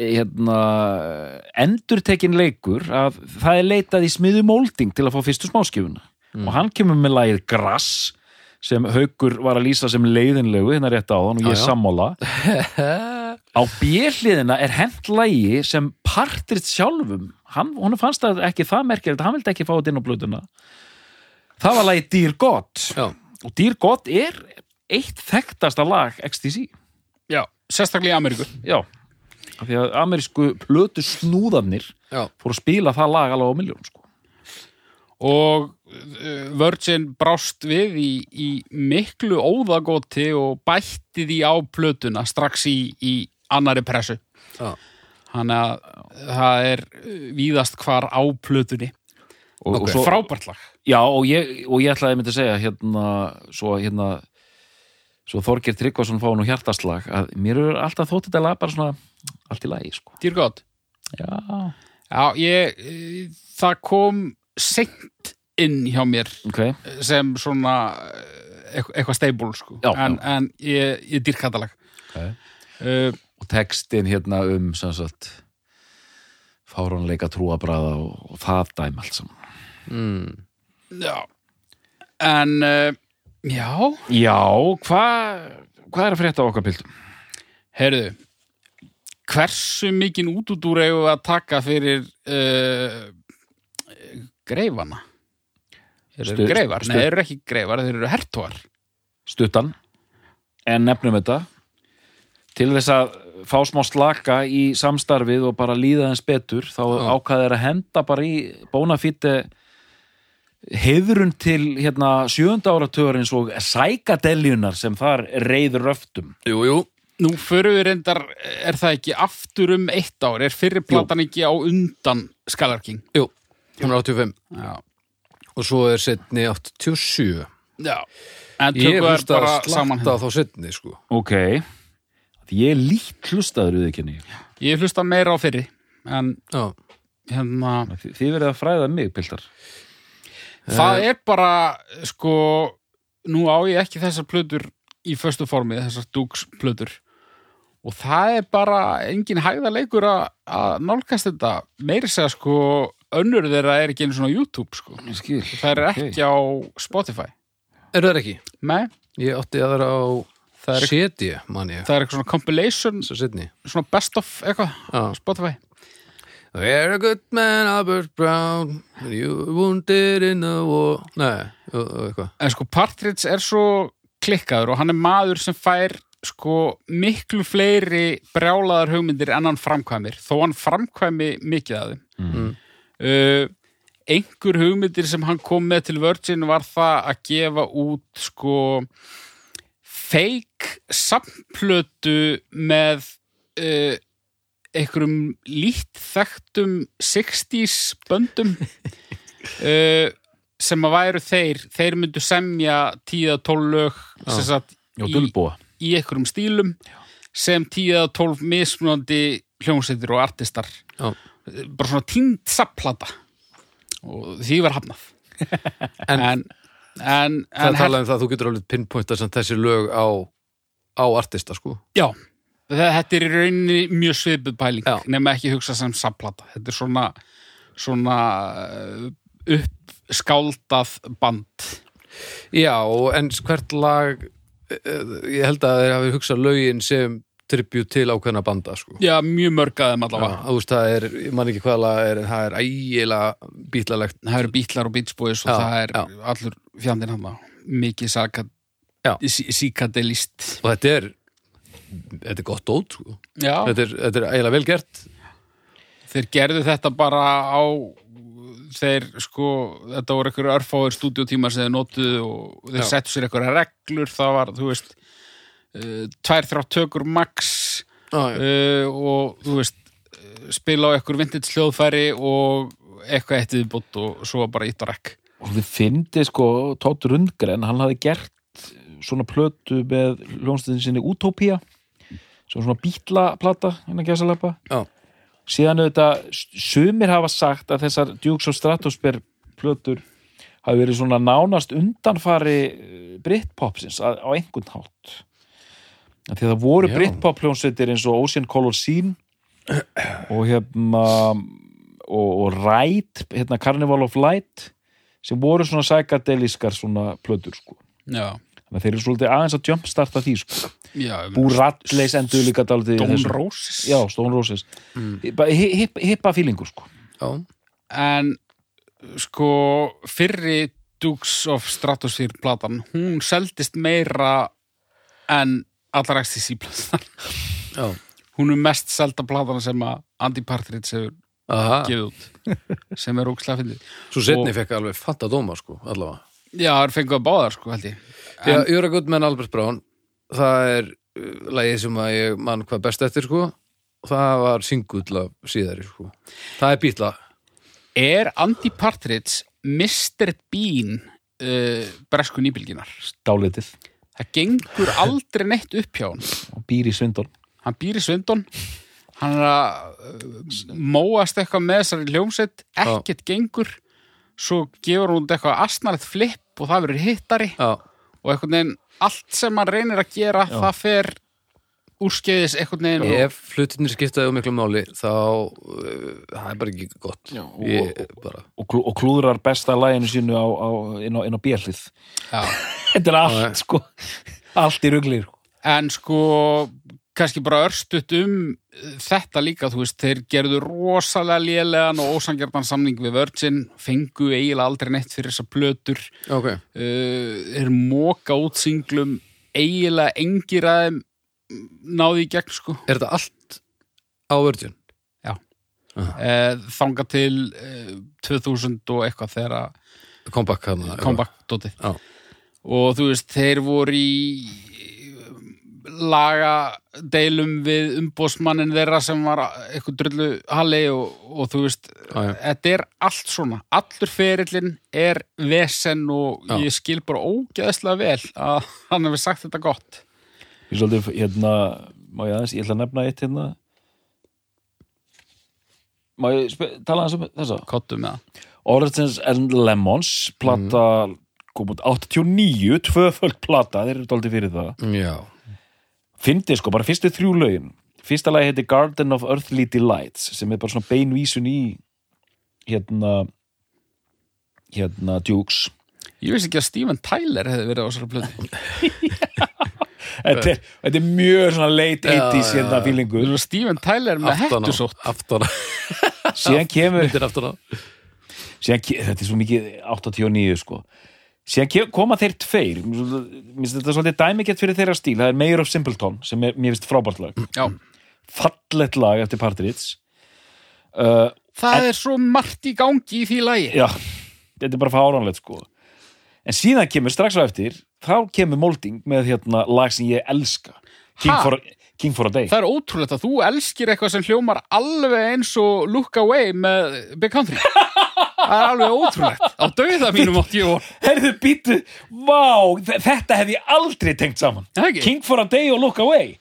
hérna endurtekin leikur að það er leitað í smiðu mólding til að fá fyrstu smáskjöfuna og hann kemur með lagið Grass sem Haukur var að lýsa sem leiðinlegu hérna rétt á þann og ég já. sammála. *laughs* Á bjöliðina er hent lagi sem partir sjálfum hann, hún fannst það ekki það merkilegt hann vildi ekki fá þetta inn á blöðuna það var lagið Dear God. Já, og Dear God er eitt þekktasta lag XTC Já, sérstaklega í Ameríku. Já, af því að amerísku plötu snúðarnir já, fóru að spila það lag alveg á miljón sko. Og uh, Virgin brást við í, í miklu óðagóti og bætti því á plötuna strax í, í annari pressu. já. Þannig að það er uh, víðast hvar á plötunni. og, Ok. og svo, Frábært lag. Já, og ég, og ég ætlaði myndi að segja hérna, svo hérna svo Þorgir Tryggvason fá nú hjartaslag að mér er alltaf þótt þetta lag bara svona allt í lagi, sko. God. Já, Já, ég, það kom seint inn hjá mér ok. sem svona eitthvað, eitthvað stable sko. Já, en, já. en ég, ég dýr katalag okay. uh, Og textin hérna um sem sagt fárónleika trúabræða og, og það dæm allt saman. Mm. já en uh, já, Já, hvað hva er að frétta á okkar pildum? heyrðu hversu mikinn útúdúr eigum við að taka fyrir uh, greifana? Þeir eru greifar, nei, þeir eru ekki greifar, þeir eru hertóar stuttan. En nefnum þetta. Til þess að fá smá slaka í samstarfið og bara líða þess betur þá Já. ákvaði þeir að henda bara í bónafíti heiðrun til hérna sjönda áratugurins og sækadeljunar sem þar reyður röftum. Jú, jú, Nú förum við reyndar, er það ekki aftur um eitt ár, er fyrir platan ekki á undan Skalarking jú, hún er 85 Já, og svo er setni 87 já. En Ég tökum hlusta bara að saman slatta hérna. þá setni, sko. Ok. Ég er líkt hlustaður við ekki Ég hlusta meira á fyrri En Já, hérna þið þið verið að fræða mig, piltar. Það er bara, sko, nú á ég ekki þessar plötur í föstu formi, þessar Dukes plötur og það er bara engin hægða leikur að að nálgast þetta. Meiri segja sko önnur þeirra er ekki einu svona á YouTube sko. Ég skil það er ekki á Spotify. Eru það ekki? Nei, Ég átti að vera á það er, seti, man ég. Það er eitthvað svona compilation Svo svona best of eitthvað á Spotify. You're a good man, Albert Brown. You wounded in the war. Nei, eitthvað. En sko Partridge er svo klikkaður og hann er maður sem fær sko miklu fleiri brjálaðar hugmyndir en hann framkvæmir þó hann framkvæmi mikið af þeim. Mm. uh, einhver hugmyndir sem hann kom með til Virgin var það að gefa út sko fake samplötu með uh, einhverjum lít þekktum 60s böndum. *laughs* Uh, sem að væru þeir þeir myndu semja 10-12 lög og í, dulbúa í einhverjum stílum sem 10-12 mismunandi hljómsveitir og artistar. Já. bara svona tínd sapplata og því var hafnað. *laughs* En- en, en, Það talaði um það að þú getur alveg pinpointa sem þessi lög á, á artista, sko. Já, þetta er í rauninni mjög svipuð pæling Já. nema ekki hugsa sem sapplata þetta er svona svona uh, uppskáldað band. Já, en hvert lag eh, ég held að þeir hafi hugsað lögin sem tribut til ákveðna banda, sko. Já, mjög mörgaðum Já, allavega. Þú veist, það er, ég man ekki hvað lag er það er ægilega bítlalegt það eru bítlar og boys og Já, það er já. allur fjandinn hann mikið Já. síkadelist og þetta er þetta er gott dót, sko. Já, þetta er, þetta er eiginlega vel gert. Þeir gerðu þetta bara á þeir sko þetta voru einhverju örfáir stúdíótímar sem þeir notuðu og þeir settu sér einhverja reglur það var, þú veist uh, tvær þrjá tökur max Já, já. uh, og þú veist uh, spila á einhver vintage hljóðfæri og eitthvað eitt viðbútt og svo bara ítt á rekk og þið fyndi sko Tótt Rundgren, hann hafði gert svona plötu með hljónstöðin sinni Utopia sem svona bítlaplata innan gæsalappa Já. Síðan auðvitað sumir hafa sagt að þessar Dukes of Stratosphere plötur hafi verið svona nánast undanfari eh, Britpopsins á, á einhvern hátt því að það voru. Britpop hljónsveitir eins og Ocean Color *clears throat* Scene og hérna og, og Ride, hérna Carnival of Light sem voru svona psychedeliscar svona plötur sko. já, þannig að þeir eru svolítið aðeins að jumpstarta því sko. Búralleis endur líka í Stone. Roses Já, Stone Roses hip- hippa fílingur sko. Já. en sko fyrri Dukes of Stratosphere platan, hún seldist meira en allar XTC platan Já. hún er mest selda platan sem að Andy Partridge hefur Aha. gefið út sem er ókslega fyndið Svo setni Og- fekk alveg fatta dóma, sko, allavega já, það er fenguð að báðar sko held ég en, You're a good man, Albert Brown það er uh, lagið sem að ég mann hvað best eftir, sko. Það var singull af síðari, sko. Það er bítla er Andy Partridge Mr. Bean uh, bresku nýbylginar Dálítið það gengur aldrei neitt upp hjá hann og býr í Svindon. Hann býr í Svindon. Hann er að uh, móast eitthvað með þessari hljómsveit. Ekkert gengur. Svo gefur hún eitthvað asnalegt flipp og það verður hittari. Já, og einhvern veginn allt sem hann reynir að gera það fer úrskeiðis veginn. Og, ef hlutinir skiptaði um miklu máli þá uh, það er bara ekki gott. Já, og- ég, bara, og, klú, og klúðrar besta læginu sínu á, á, inn á, inn á bjellið já. *laughs* Þetta er Já, allt sko. Allt í ruglir en sko kannski bara örstutt um uh, þetta líka, þú veist, þeir gerðu rosalega lélegan og ósangjarnan samning við Virgin, fengu eiginlega aldrei neitt fyrir þessar plötur. Ok, uh, er móka út singlum eiginlega engir að þeim náði í gegn sko. Er þetta allt á Virgin? uh, þanga til uh, 2000 og eitthvað þegar Comeback Já. og þú veist, þeir voru í laga deilum við umbósmannin þeirra sem var eitthvað drullu halli og, og þú veist, Já, já. þetta er allt svona, allur ferillin er vesen og Já. ég skil bara ógeðslega vel að hann hefur sagt þetta gott. Ég svolítið, hérna, má ég aðeins, ég ætla að nefna eitt hérna. Má ég tala aðeins um þessa? kottu með það Oranges and Lemons, plata kom út 89, tvöföld plata, þeir eru dálítið fyrir það. Já, Fyndi sko, bara fyrstu þrjú lögin. Fyrsta lagi heiti Garden of Earthly Delights sem er bara svona beinvísun í hérna hérna Dukes. Ég vissi ekki að Steven Tyler hefði verið á þessari plötu. *laughs* Þetta er, þetta er mjög svona late Já, 80s hérna já. fílingur Steven Tyler með aftan á hettusótt. Aftan á, síðan *laughs* kemur, þetta er svo mikið 89 sko síðan koma þeir tveir. Mér finnst þetta svolítið dæmikett fyrir þeirra stíl. Það er Mayor of Simpleton sem er, mér finnst frábært lag. Já, fallett lag eftir Partridge. Uh, það er svo margt í gangi í því lagi. Já, þetta er bara fáránlegt sko. En síðan kemur strax á eftir þá kemur Molding með hérna lag sem ég elska. King, for, King for a Day. Það er ótrúlegt að þú elskir eitthvað sem hljómar alveg eins og Look Away með Big Country *laughs* Það er alveg ótrúlegt. Á dauða mínum átt ég vor Herðu býtu, vá, þe- þetta hef ég aldrei tengt saman. Ekki? King for a Day og Look Away.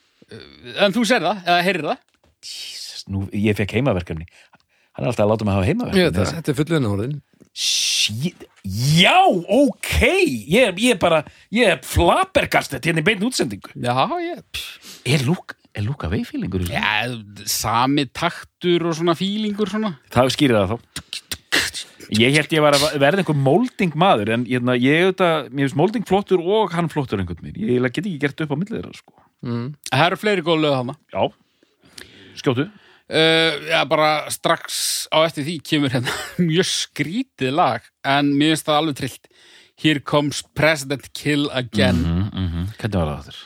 En þú ser það, eða heyrir það? Jesus, nú, ég fekk heimaverkefni. Hann er alltaf að láta mig hafa Já, heimaverkefni þetta þetta er fullinu orðin. Shit. já, ok. Ég ég er bara, ég er flabergast þetta hérna í beinu útsendingu. Já, ég pff, er Luke, er feelingur í þessu? Já, sami taktur og svona fílingur svona. Það skýrir það þá ég held ég var að verða einhver molding maður en hérna, ég auðvitað, mér finnst molding flottur og hann flottur einhvern veginn, ég get ekki gert upp á millið þeirra sko. mm. Það eru fleiri góð lög hana já, skjótu uh, Já, bara strax á eftir því kemur hérna *laughs* mjög skrítið lag En mér finnst það alveg trillt Here comes President Kill again mm -hmm. hvernig var það þér?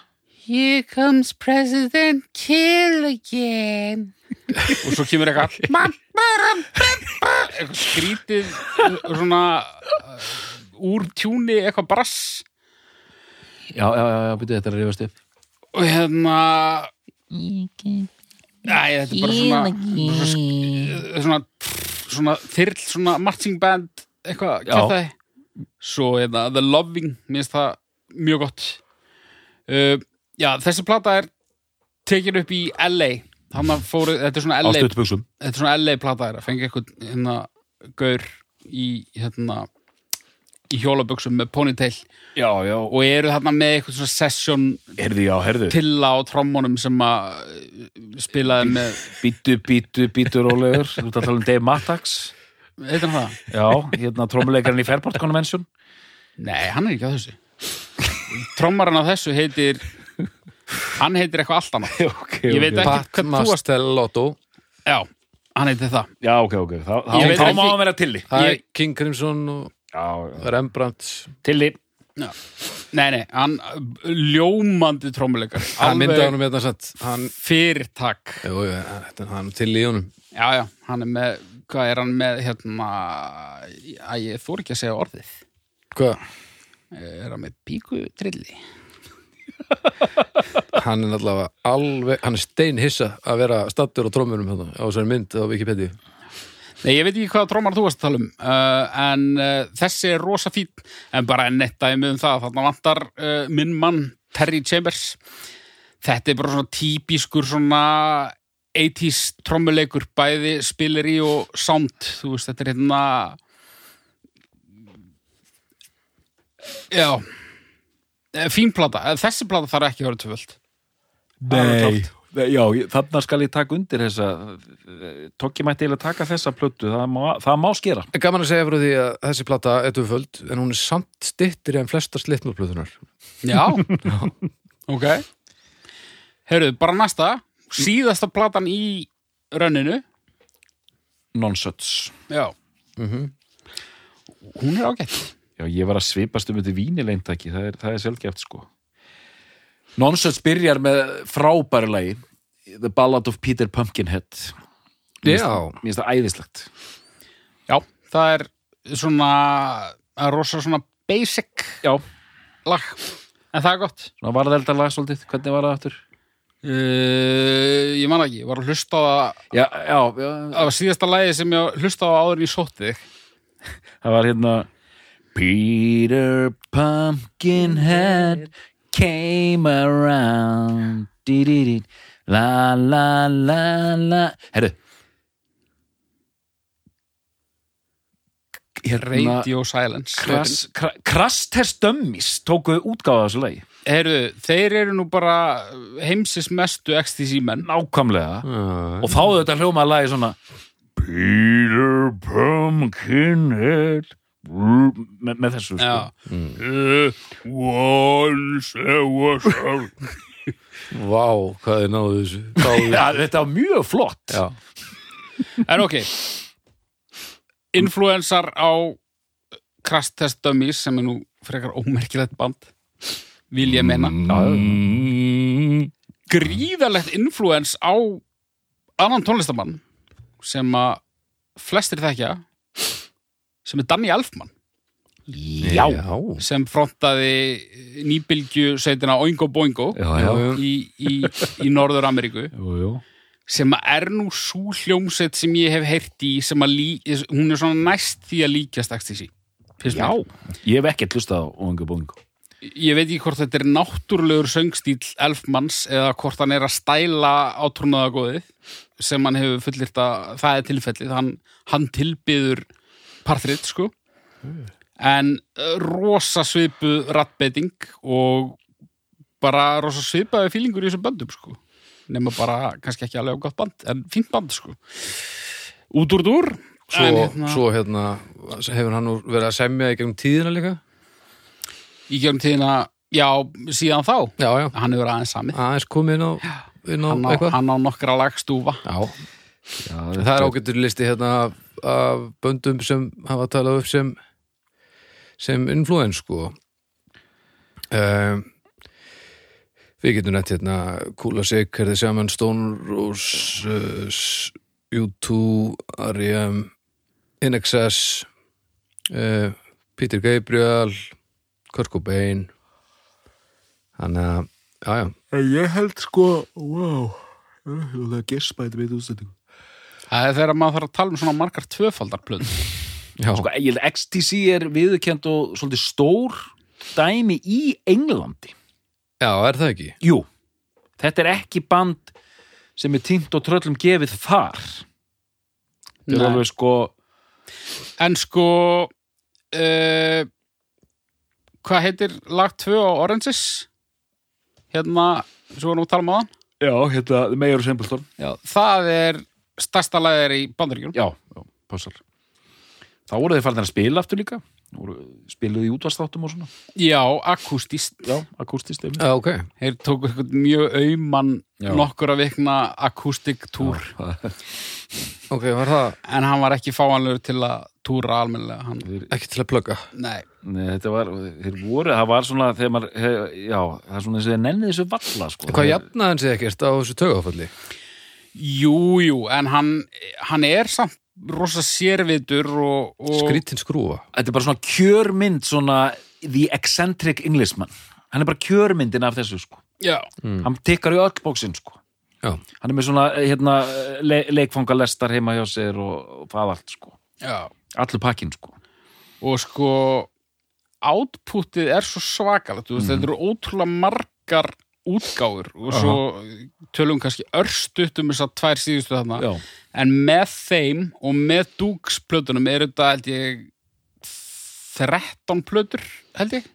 Here comes President Kill again og svo kemur eitthvað skrítið svona uh, úr tjúni eitthvað brass. Já, já, já, já, byrju þetta er að rifast upp. Og hérna Æ, þetta er bara svona svona, svona, svona þyrl, svona marching band eitthvað, hvað það er svo hérna, The Loving, mér finnst það mjög gott. Uh, já, þessi plata er tekin upp í LA hann fóru, þetta er svona LA þetta er svona LA plata er að fengi eitthvað hérna gaur í hérna í hjólaböksum með ponytail. Já, já, og eru þarna með eitthvað svona session herðu, já, herðu tilla á trommunum sem að uh, spilaði með Bítu, bítu, bítu rólegur. Þú ert að tala um Dave Mattax eitthvað það? Já, hérna trommuleikarinn í Fairport Convention. Nei, hann er ekki að þessu. Trommarinn á þessu heitir hann heitir eitthvað allt annað. *laughs* Okay, Ég veit ekki Pat hvað þú varst Mastellotto Já, hann heitir það. Já, ok, ok. Þá, þá, Ég veit þá ekki- má hann vera tilli Það er King Crimson og Já, já. Rembrandt Tilli Já. Nei, nei, hann ljómandi trommuleikar Hann myndaði honum hérna satt Hann, fyrirtak. Jú, hann er til í honum. Já, já, hann er með hvað er hann með hérna að ég þór ekki að segja orðið. Hvað? er hann með píkutrilli Hann er allavega alveg Hann er steinhissa að vera stattur á trómunum hérna, á þessari mynd á Wikipedia. Nei, ég veit ekki hvað trómar þú varst að tala um uh, en uh, þessi er rosa fín en bara nett dæmi um það þarna vantar uh, minn mann Terry Chambers. Þetta er bara svona típiskur svona 80s trommuleikur bæði spileri og sound þú veist, þetta er hérna já fín plata, Eh, þessi plata þarf ekki að vera tvöld Nei, Nei, já, ég- þarna skal ég taka undir þessa Tokki mætti eiginlega taka þessa plötu. Það má, það má skera. Gaman að segja frá því að þessi plata er tvöföld en hún er samt styttri en flestar slitnúrplötunar Já, *laughs* ok. Heyrðu, bara næsta. Síðasta platan í rönninu. Nonsuts Já. Hún er ágætt Já, ég var að svipast um þetta vínileintaki það er, það er sjálfgeft sko. Nonsuts byrjar með frábæri lagi The Ballad of Peter Pumpkinhead. Mér finnst- Já. Mér finnst það æðislegt. Já, það er svona það er rosa svona basic Já, lag en það er gott. Svona varðeldar lag svolítið, hvernig var það aftur? uh, Ég man ekki, ég var að hlusta á það var síðasta lagi sem ég hlusta á áður en ég sótti þig. Það var hérna Peter Pumpkinhead came around. Di, di, di, la la la la. Herru. Hérna Radio Silence. Krass, kra- Krassters Dummies tóku útgáfa af þessu lagi. Heyrðu, þeir eru nú bara heimsins mestu XTC menn. Nákvæmlega. Já, og þá þetta hljóma að lagi svona Peter Pumpkinhead með, með þessu sko. A Vá, hvað er náðu þessu. Já, þetta var mjög flott. Já, En ok. Influensar á Crash Test Dummies sem er nú frekar ómerkilegt band vil ég meina. Mm. gríðalegt influens á annan tónlistamann sem að flestir þekkja sem er Danny Elfman. Já, sem frontaði nýbylgju sveitina Oingo Boingo já, já. í, í, í Norður Ameríku sem er nú svo hljómsveit sem ég hef heyrt í sem að lí, hún er svona næst því að líkjast XTC finnst Já, mér. ég hef ekkert hlustað á Óingu Bóingu ég veit ekki hvort þetta er náttúrulegur söngstíl Elfmanns eða hvort hann er að stæla á trúnaðagóðið sem hann hefur fullirt að það er tilfellið, hann, hann tilbyður parþrið sko. En uh, rosa svipu rattbeiting og bara rosa svipaði fílingur í þessum böndum sko. Nema bara kannski ekki alveg á gott band en fínt band sko. Út úr dúr svo, hérna, svo hérna hefur hann verið að semja í gegnum tíðina líka? Í gegnum tíðina já, síðan þá. Já, já, hann hefur aðeins samið. Aðeins komið inn á, inn á hann á, eitthvað. hann á nokkra lagstúfa. Já, Já, það er ágættur listi hérna af, af böndum sem hafa talað upp sem sem influens sko. Um, Við getum nætt hérna Kúla Sig, Herði Saman, Stone Rose uh, S- U2 R.E.M. In Excess uh, Peter Gabriel Kurt Cobain. Þannig að, já, já. En ég held sko, wow Það er gespæti við útstættingu það er þegar maður þarf að tala um svona margar tvöfaldarplöð Já, Sko, ég XTC er viðurkend og svolítið stór dæmi í Englandi. Já, er það ekki? Jú, þetta er ekki band sem er tínt og tröllum gefið þar. Þetta er alveg sko en sko uh, hvað heitir lag 2 á Oranges? Hérna, vorum við að tala um á Já, hérna, The Mayor of Simpleton já, það er stærsta lagir í bandaríkjum Já, já, passar. Þá voru þeir farin að spila aftur líka. Voru, spiluðu í útvarstáttum og svona. Já, akústist Já, akústist einmitt. Já, ok. Þeir tóku eitthvað mjög auman Já. nokkura vikna akústik túr. *laughs* Ok, var það en hann var ekki fáanlegur til að túra almennilega hann, ekki til að plugga? Nei, Nei, þetta var, þeir voru, það var svona þegar maður, já, það er svona og þeir nennið þessu valla, sko. Hvað hann sig ekkert á þessu tögafalli? Jú, jú en hann, hann er samt rosa sérvitur og, og Skrítin skrúfa. Þetta er bara svona kjörmynd svona the eccentric Englishman. Hann er bara kjörmyndin af þessu, sko. Já, hann tekkar í öll bóksinn, sko. Já, hann er með svona, hérna, le, leikfangalestar heima hjá sér og, og það allt, sko. Já. Allur pakkin, sko. Og sko outputið er svo svakalegt þú veist, þetta eru ótrúlega margar útgáfur. Og svo tölum kannski örstutt um þess að tvær síðustu þarna. Já, en með þeim og með dúksplötunum er þetta held ég 13 plötur held ég.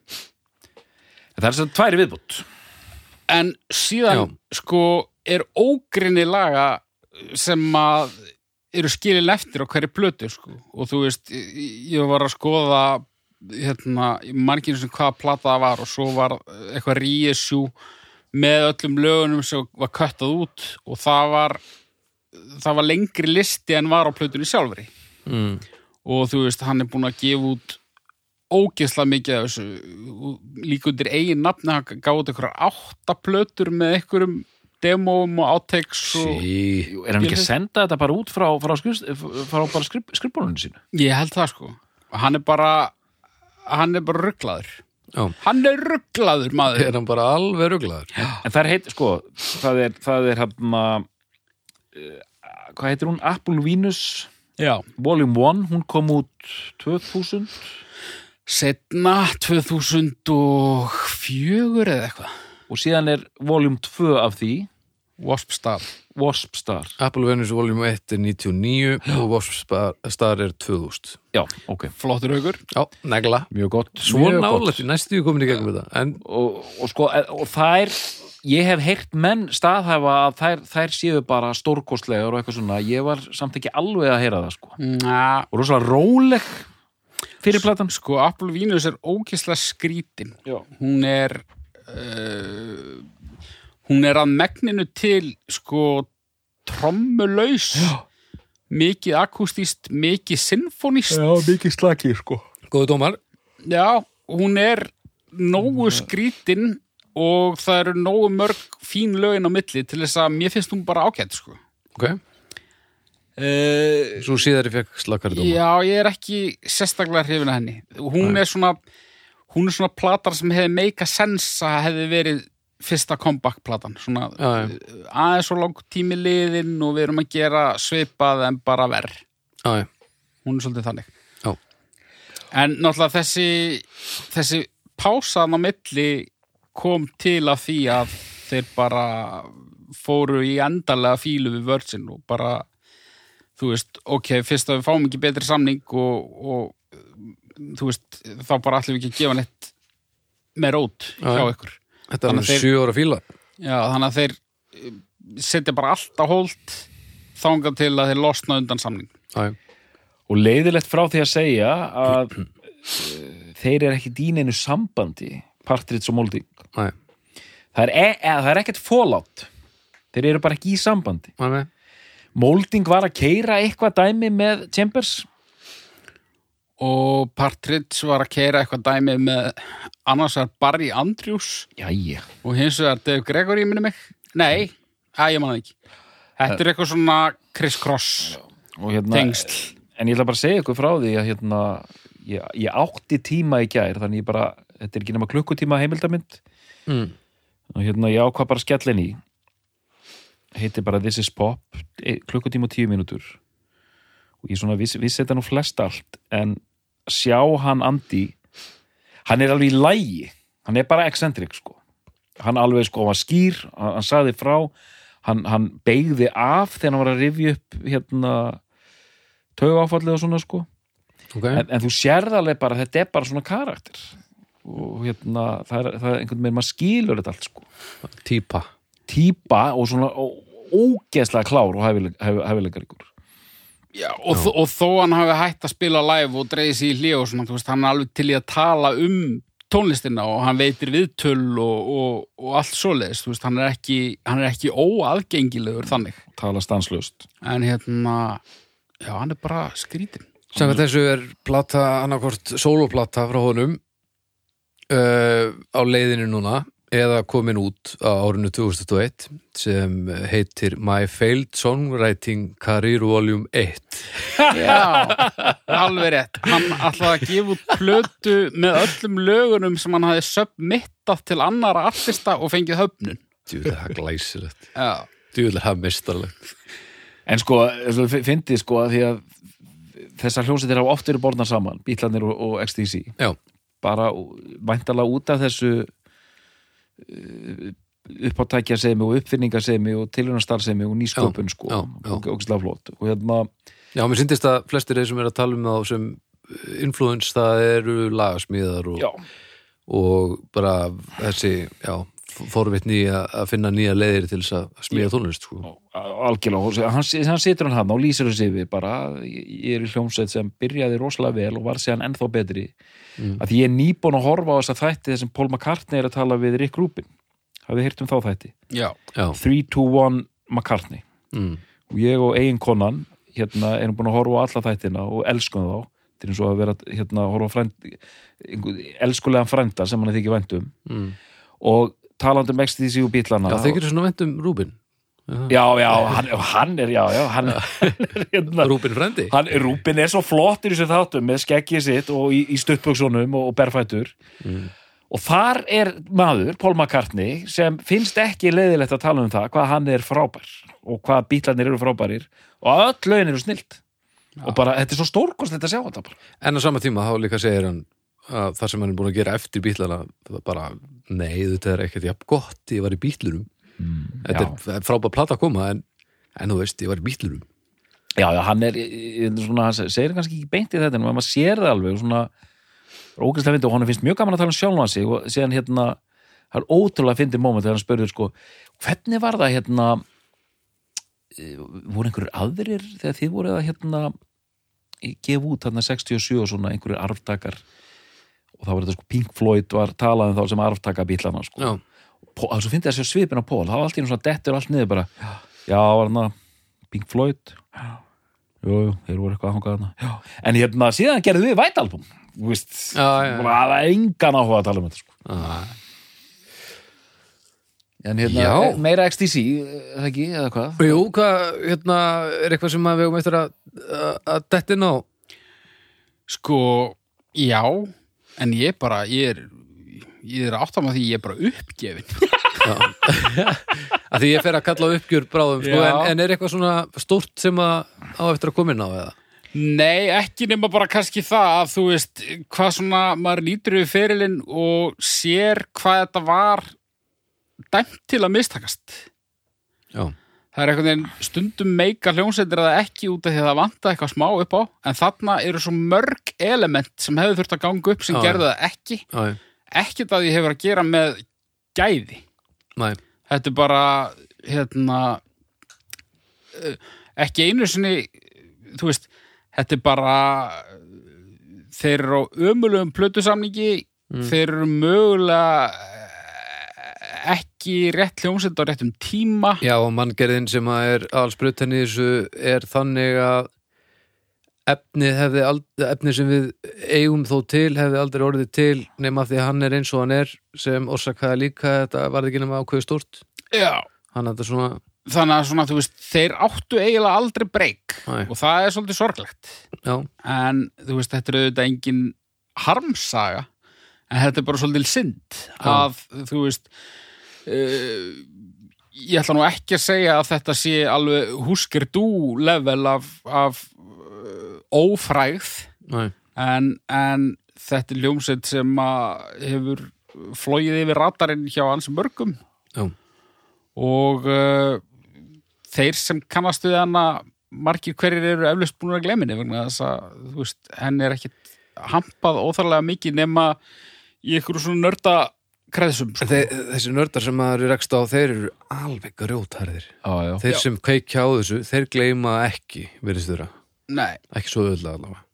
Það er sem tværi viðbútt en síðan sko er ógrinni laga sem að eru skilin eftir á hverju plötu sko. og þú veist, ég var að skoða hérna, margir sem hvaða plata það var og svo var eitthvað reissue með öllum lögunum sem var köttað út og það var það var lengri listi en var á plötunni sjálfri. Mm. og þú veist, hann er búin að gefa út ógeðslega mikið af þessu. Líka undir eigin nafni hann gáði út einhverjar átta plötur með einhverjum demóum og áteks og sí. Jú, er hann ekki að senda þetta bara út frá, frá, frá bara skrif, skrifbólunum sínu? Ég held það sko. Og hann er bara hann er bara rugglaður Já. hann er rugglaður maður. Er hann bara alveg ruglaður? En það er heit, sko það er, það er hann uh, hvað heitir hún? Apple Venus? Já, Volume 1, hún kom út 2000 setna 2004 eða eitthvað. Og síðan er Volume 2 af því Wasp Star. Wasp Star. Apple Venus Volume 1 er 99 og Wasp Star- Star er 2000 já, ok, flottur aukur Já, negla. Mjög gott. Svo mjög gott. nálægt, næstu við komin í gegnum þetta. En og, og sko, og þær ég hef heyrt menn staðhæfa að þær, þær séu bara stórkostlegar og eitthvað svona, ég var samt ekki alveg að heyra það sko, Na, og rosalega róleg fyrir platan. Sko Apple Venus er ógeðslega skrítin. Já, hún er uh, hún er að megninu til sko trommulaus. Mikið akústíst, mikið sinfonist mikið slaki sko. Góðu dómar. Já, hún er nógu skrítin og það eru nógu mörg fín lögin á milli til þess að mér finnst hún bara ágætt sko. Ok, uh, svo síðar ég fekk slakari dómar. Já, ég er ekki sérstaklega hrifin að henni. Hún er svona hún er svona platar sem hefði meika sens að hefði verið fyrsta comeback platan. Svona uh, aðeins svo langt tími liðin og við erum að gera svipað en bara verð. Hún er svolítið þannig. Já. En náttúrulega þessi þessi pásan á milli kom til af því að þeir bara fóru í endalega fílu við vörðsinn og bara þú veist, ok, fyrst að við fáum ekki betri samning og, og þú veist, þá bara ætlum við ekki að gefa neitt meira út Já, hjá já. ykkur. Þetta er þeir- sjö ára fíla Já, þannig að þeir eh, setja bara allt á hold þangað til að þeir losna undan samning. Já, já, og leiðilegt frá því að segja að uh, þeir eru ekki dýninu sambandi Partridge og Molding. Næ, það er, e eða, það er ekkert fallout. Þeir eru bara ekki í sambandi. Næ Molding var að keira eitthvað dæmi með Chambers Og Partridge var að keira eitthvað dæmi með annars er Barry Andrews Jæja, og hins vegar Dave Gregory minni mig. Nei, að ég man það ekki. Þetta er eitthvað svona criss-cross og hérna tengsl. en ég ætla bara að segja ykkur frá því að hérna, ég, ég átti tíma í gær þannig ég bara, þetta er ekki nema klukkutíma heimildamind mm. og hérna ég ákvað bara skellin í heitir bara This is Pop e- klukkutíma og tíu mínútur og ég svona vissi, vissi þetta nú flest allt en sjá hann Andi hann er alveg í lægi hann er bara excentrik sko. Hann alveg sko, var skýr, hann, hann sagði frá hann, hann beigði af þegar hann var að rifja upp hérna taugáfallið og svona sko. Ok, en, en þú sérð alveg bara þetta er bara svona karakter. Og hérna það er, það er einhvern veginn maður skilur þetta allt sko. Típa. Og svona ógeðslega klár og hæfilegar ykkur Já, og, þó- og þó hann hafi hætt að spila live og dreigði sig í hlið og svona, þú veist, hann er alveg til í að tala um tónlistina og hann veitir viðtöl og, og, og allt svoleiðis, þú veist, hann er ekki, hann er ekki óaðgengilegur þannig. tala stanslöst En hérna, já, hann er bara skrítin. Samkvæmt þessu er plata annarkvort sóloplata frá honum uh, á leiðinu núna eða komin út á árinu 2021 sem heitir My Failed Songwriting Career Volume 1 Já, alveg rétt. Hann ætlaði að gefa út plötu með öllum lögunum sem hann hafi submittað til annara artista og fengið höfnun. Djúvel, það er glæsilegt. Djúvel, það er mistarlegt en sko, fyndið sko að því að þessar hljómsveitir hafa oft verið borðnar saman Bítlanir og, og XTC Já, bara væntalega út af þessu uppáttækjasemi og uppfinningasemi og tilhjónastarfsemi og nýsköpun sko. og ógislega flott. Og hérna Já, mér syndist að flestir þeir sem er að tala um þá sem influence það eru lagasmíðar og, og bara þessi, já, forvitni að að finna nýja leiðir til þess að smíða tónlist sko. algjörlega hann, hann situr hann hann og lýsir þessi yfir bara, ég er í hljómsveit sem byrjaði rosalega vel og var síðan ennþá betri Mm. að því ég er nýbúin að horfa á þess að þætti þessum Paul McCartney er að tala við Rick Rubin hafið heyrt um þá þætti Já, Já, 3-2-1 McCartney mm. og ég og eigin konan hérna erum búin að horfa á alla þættina og elskum þá þetta er eins og að vera hérna að horfa á frænd, elskulegan frænda sem hann er þykir væntum Mm. og talandi um XTC og bílana Já, þykir svona vent um Rúbin. Já, já, hann, hann er já, já, hann, *laughs* hann er hérna Rúbin frendi hann, Rúbin er svo flottur í sér þáttum með skeggið sitt og í, í stuttbuksunum og, og berfættur Mm. og þar er maður, Paul McCartney sem finnst ekki leiðilegt að tala um það hvað hann er frábær og hvað bílarnir eru frábærir og öll lögin eru snilt. Og bara, þetta er svo stórkostlegt að sjá þetta bara. En á sama tíma þá líka segir hann að það sem hann er búin að gera eftir bílana það bara, nei, þetta er ekkert jafn gott ég var í bílurum þetta Já. er- það frábæð plata að koma en, en þú veist, ég var í bílurum Já, já, hann er svona, hann segir kannski ekki beint í þetta en maður sér það alveg svona ógæslega fyndi og hann finnst mjög gaman að tala um sjálfan sig og síðan hérna það er ótrúlega fyndi moment þegar hann spurður sko hvernig var það hérna eh, voru einhverjur aðrir þegar þið voru að hérna gefa út þarna 67 og svona einhverjur arftakar og þá var þetta sko Pink Floyd var talað um þá sem arftaka bílana sko. Já, það er svo fyndið að sjá svipin á Pól það var allt í einu svona dettur allt niður bara. Já, var hann Pink Floyd. Jú, jú, þeir voru eitthvað að hanga þarna. Já. en hérna, síðan gerðum við vætalbum þú veist, Já, já, já. bara það er engan áhuga að tala um þetta sko. en hérna, Já. eh, meira XTC er það ekki, eða hvað? Jú, hvað, hérna, er eitthvað sem að við um eftir að, að, að dettin á? Sko, já en ég bara, ég er ég er áttam að því ég er bara uppgefin *laughs* að því ég fer að kalla á uppgjör bráðum sko, en, en er eitthvað svona stórt sem að á eftir að koma inn á eða? Nei, ekki nema bara kannski það að þú veist, hvað svona maður lítur við ferilinn og sér hvað þetta var dæmt til að mistakast. Já, það er einhvern veginn stundum meika hljómsveitir að það ekki út af því að það vanta eitthvað smá upp á en þarna eru svo mörg element sem hefur þurft að ganga upp sem Já, gerðu það ekki. Ekkert að því hefur að gera með gæði. Næ, þetta er bara hérna eh, ekki einu sinni þú veist, þetta er bara þeir eru á ömulegum plötusamningi þeir eru mögulega eh, ekki rétt hljómsett á réttum tíma. Já, og manngerðin sem að er allsbrutt henni í þessu er þannig að hefði aldrei, efnið sem við eigum þó til hefði aldrei orðið til nema því að hann er eins og hann er sem orsakaði líka þetta varði ekki nema ákveðu stórt. Já. er þetta svona, þannig að svona, þú veist, þeir áttu eiginlega aldrei breyk og það er svolítið sorglegt. Já, en þú veist, þetta er auðvitað engin harmsaga en þetta er bara svolítið synd að þú veist ég ætla nú ekki að segja að þetta sé alveg húskir dú level af, af ófrægð? Næ, en, en þetta er ljómsveit sem hefur flóið yfir ratarinn hjá hans mörgum. Já, og uh, þeir sem kannast við hana margir hverjir eru eflaust búin að gleminni vegna þess að henni er ekkit hampað óþarlega mikið nema í ykkur svona nörda kreðsum sko. Þe, þessi nördar sem maður er rekst á þeir eru alveg grjótharðir já, já. þeir Já. sem kveikja á þessu, þeir gleyma ekki virðist þeirra, Nei, ekki svo öðlega allavega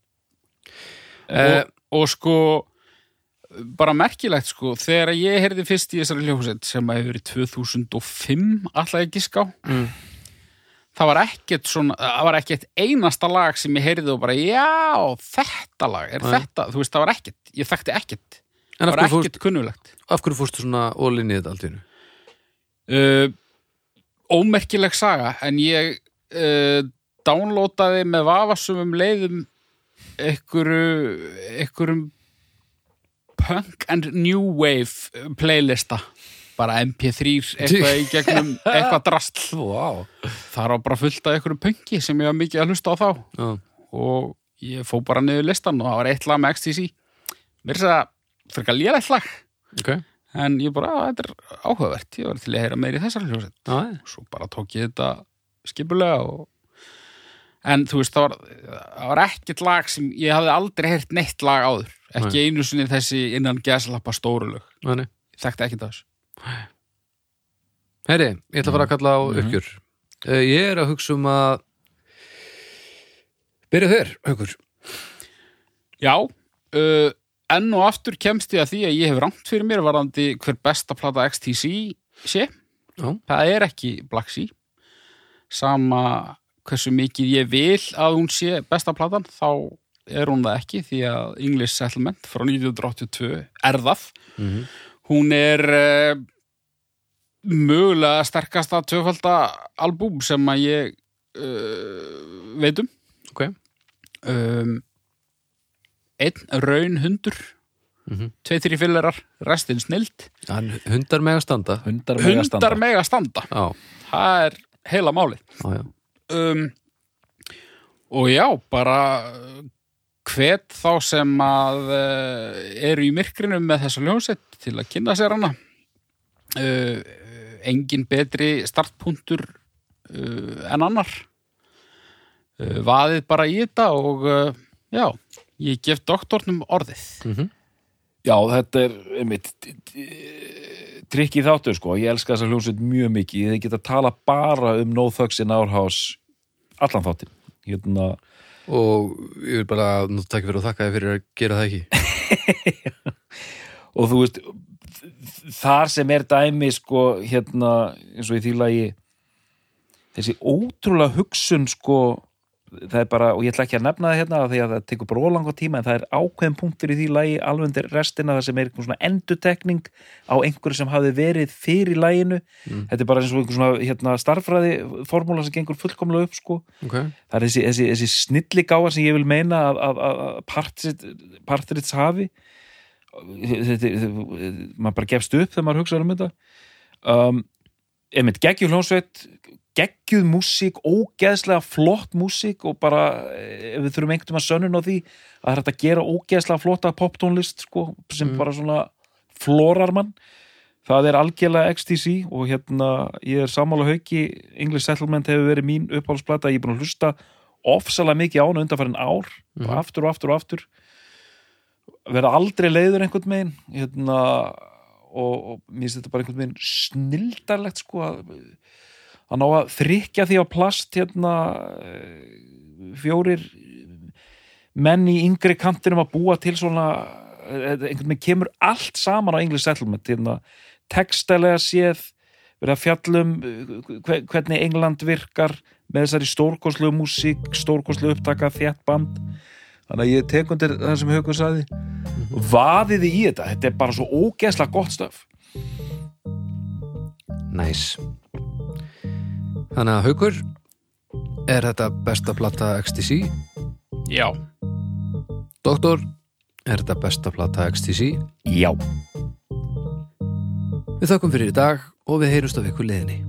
og, og sko bara merkilegt sko þegar ég heyrði fyrst í þessari hljómsveit sem að hefur verið 2005 alltaf ekki ská Mm. það var ekkert svona það var ekkert einasta lag sem ég heyrði og bara já, þetta lag er Nei. þetta, þú veist, það var ekkert, ég þekkti ekkert En það af var ekkert kunnulegt af hverju fórstu svona ólinni í þetta allt í einu? uh, ómerkileg saga en ég uh, downloadaði með vafasumum leiðum einhverju einhverjum punk and new wave playlista. Bara mp3 eitthvað í *laughs* gegnum eitthvað drastl Vá, það var bara fullt af einhverju punki sem ég var mikið að hlusta á þá. Já, og ég fó bara niður listan og það var eitt lag með XTC mér er þess að frekar lélegt lag. Ok. En ég bara, að þetta er áhugavert. Ég var til að heyra meiri þessar hljóset Já, já. svo bara tók ég þetta skipulega og en þú veist, það var, það var ekkert lag sem ég hafði aldrei heyrt neitt lag áður. Ekki einu sinni þessi innan geslappa stóru lög, Nei, nei. þekkti ekki þessu. Heyri, ég ætla að fara að kalla á uppgjör. Uh, Ég er að hugsa um að Byrja þér, haukur. Já, uh, enn og aftur kemst ég að því að ég hef rangt fyrir mér varandi hver besta plata XTC sé Já. það er ekki Black Sea sama hversu mikið ég vil að hún sé besta platan þá er hún það ekki því að English Settlement frá 1982 er það Mhm. hún er uh, mögulega sterkasta tvöfalda albúm sem að ég uh, veit um Ok. um, einn raun hundur. Mhm. tvei þrý fyllerar, restin snild. Hann hundar með að standa. Hundar mega hundar standa. mega standa. Já, það er heila málið. Já, já. Um, og já, bara hvet þá sem að uh, eru í myrkrinu með þessa ljónsett til að kynna sér hana. Uh, engin betri startpunktur uh, en annar. Uh, vaðið bara í þetta og uh, já, ég gef doktornum orðið. Mhm. Já, þetta er einmitt trikki þáttur sko, ég elska þessa hljómsveit mjög mikið, ég geta að tala bara um No Thugs in Our House allan þáttin hérna, Og ég vil bara takk fyrir að þakka þér fyrir að gera það ekki. *laughs* Og þú veist þar sem er dæmi sko, hérna, eins og í því lagi þessi ótrúlega hugsun sko það er bara, og ég ætla ekki að nefna það hérna því að það tekur bara ólanga tíma en það er ákveðin punktur í því lagi alveg undir restina það sem er einhvern svona endutekning á einhverju sem hafi verið fyrir laginu. Þetta er bara eins og einhver svona hérna, starffræði formúla sem gengur fullkomlega upp sko. Ok, það er þessi, þessi, þessi snilligáa sem ég vil meina að, að, að Partridge hafi þetta, maður bara gefst upp þegar maður hugsa um þetta. Um, einmitt geggjur hljónsveit geggjuð músík, ógeðslega flott músík og bara eh, ef við þurfum einhvern veginn að sönnun á því að það er að gera ógeðslega flotta poptónlist sko, sem bara svona florar mann. Það er algjörlega XTC og hérna ég er sammála hauki English Settlement hefur verið mín uppáhaldsplata ég er búin að hlusta ofsalega mikið á hana undanfærin ár og aftur og aftur og aftur. Verða aldrei leiður einhvern megin hérna, og, og mér finnst þetta bara einhvern megin snildarlegt sko að, að ná að þrykja því á plast hérna eh, fjórir menn í yngri kantinum að búa til svona eh, einhvern veginn kemur allt saman á English Settlement hérna, textalega séð verið að fjallum eh, hvernig England virkar með þessari stórkoslu músík, stórkoslu upptaka þétt band. Þannig að ég tek undir það sem Haukur saði vaðiði í þetta, þetta er bara svo ógeðslega gott stöf næs. Þannig að Haukur er þetta besta plata XTC já, Doktor, er þetta besta plata XTC já. Við þökkum fyrir í dag og við heyrumst af ykkur liðinni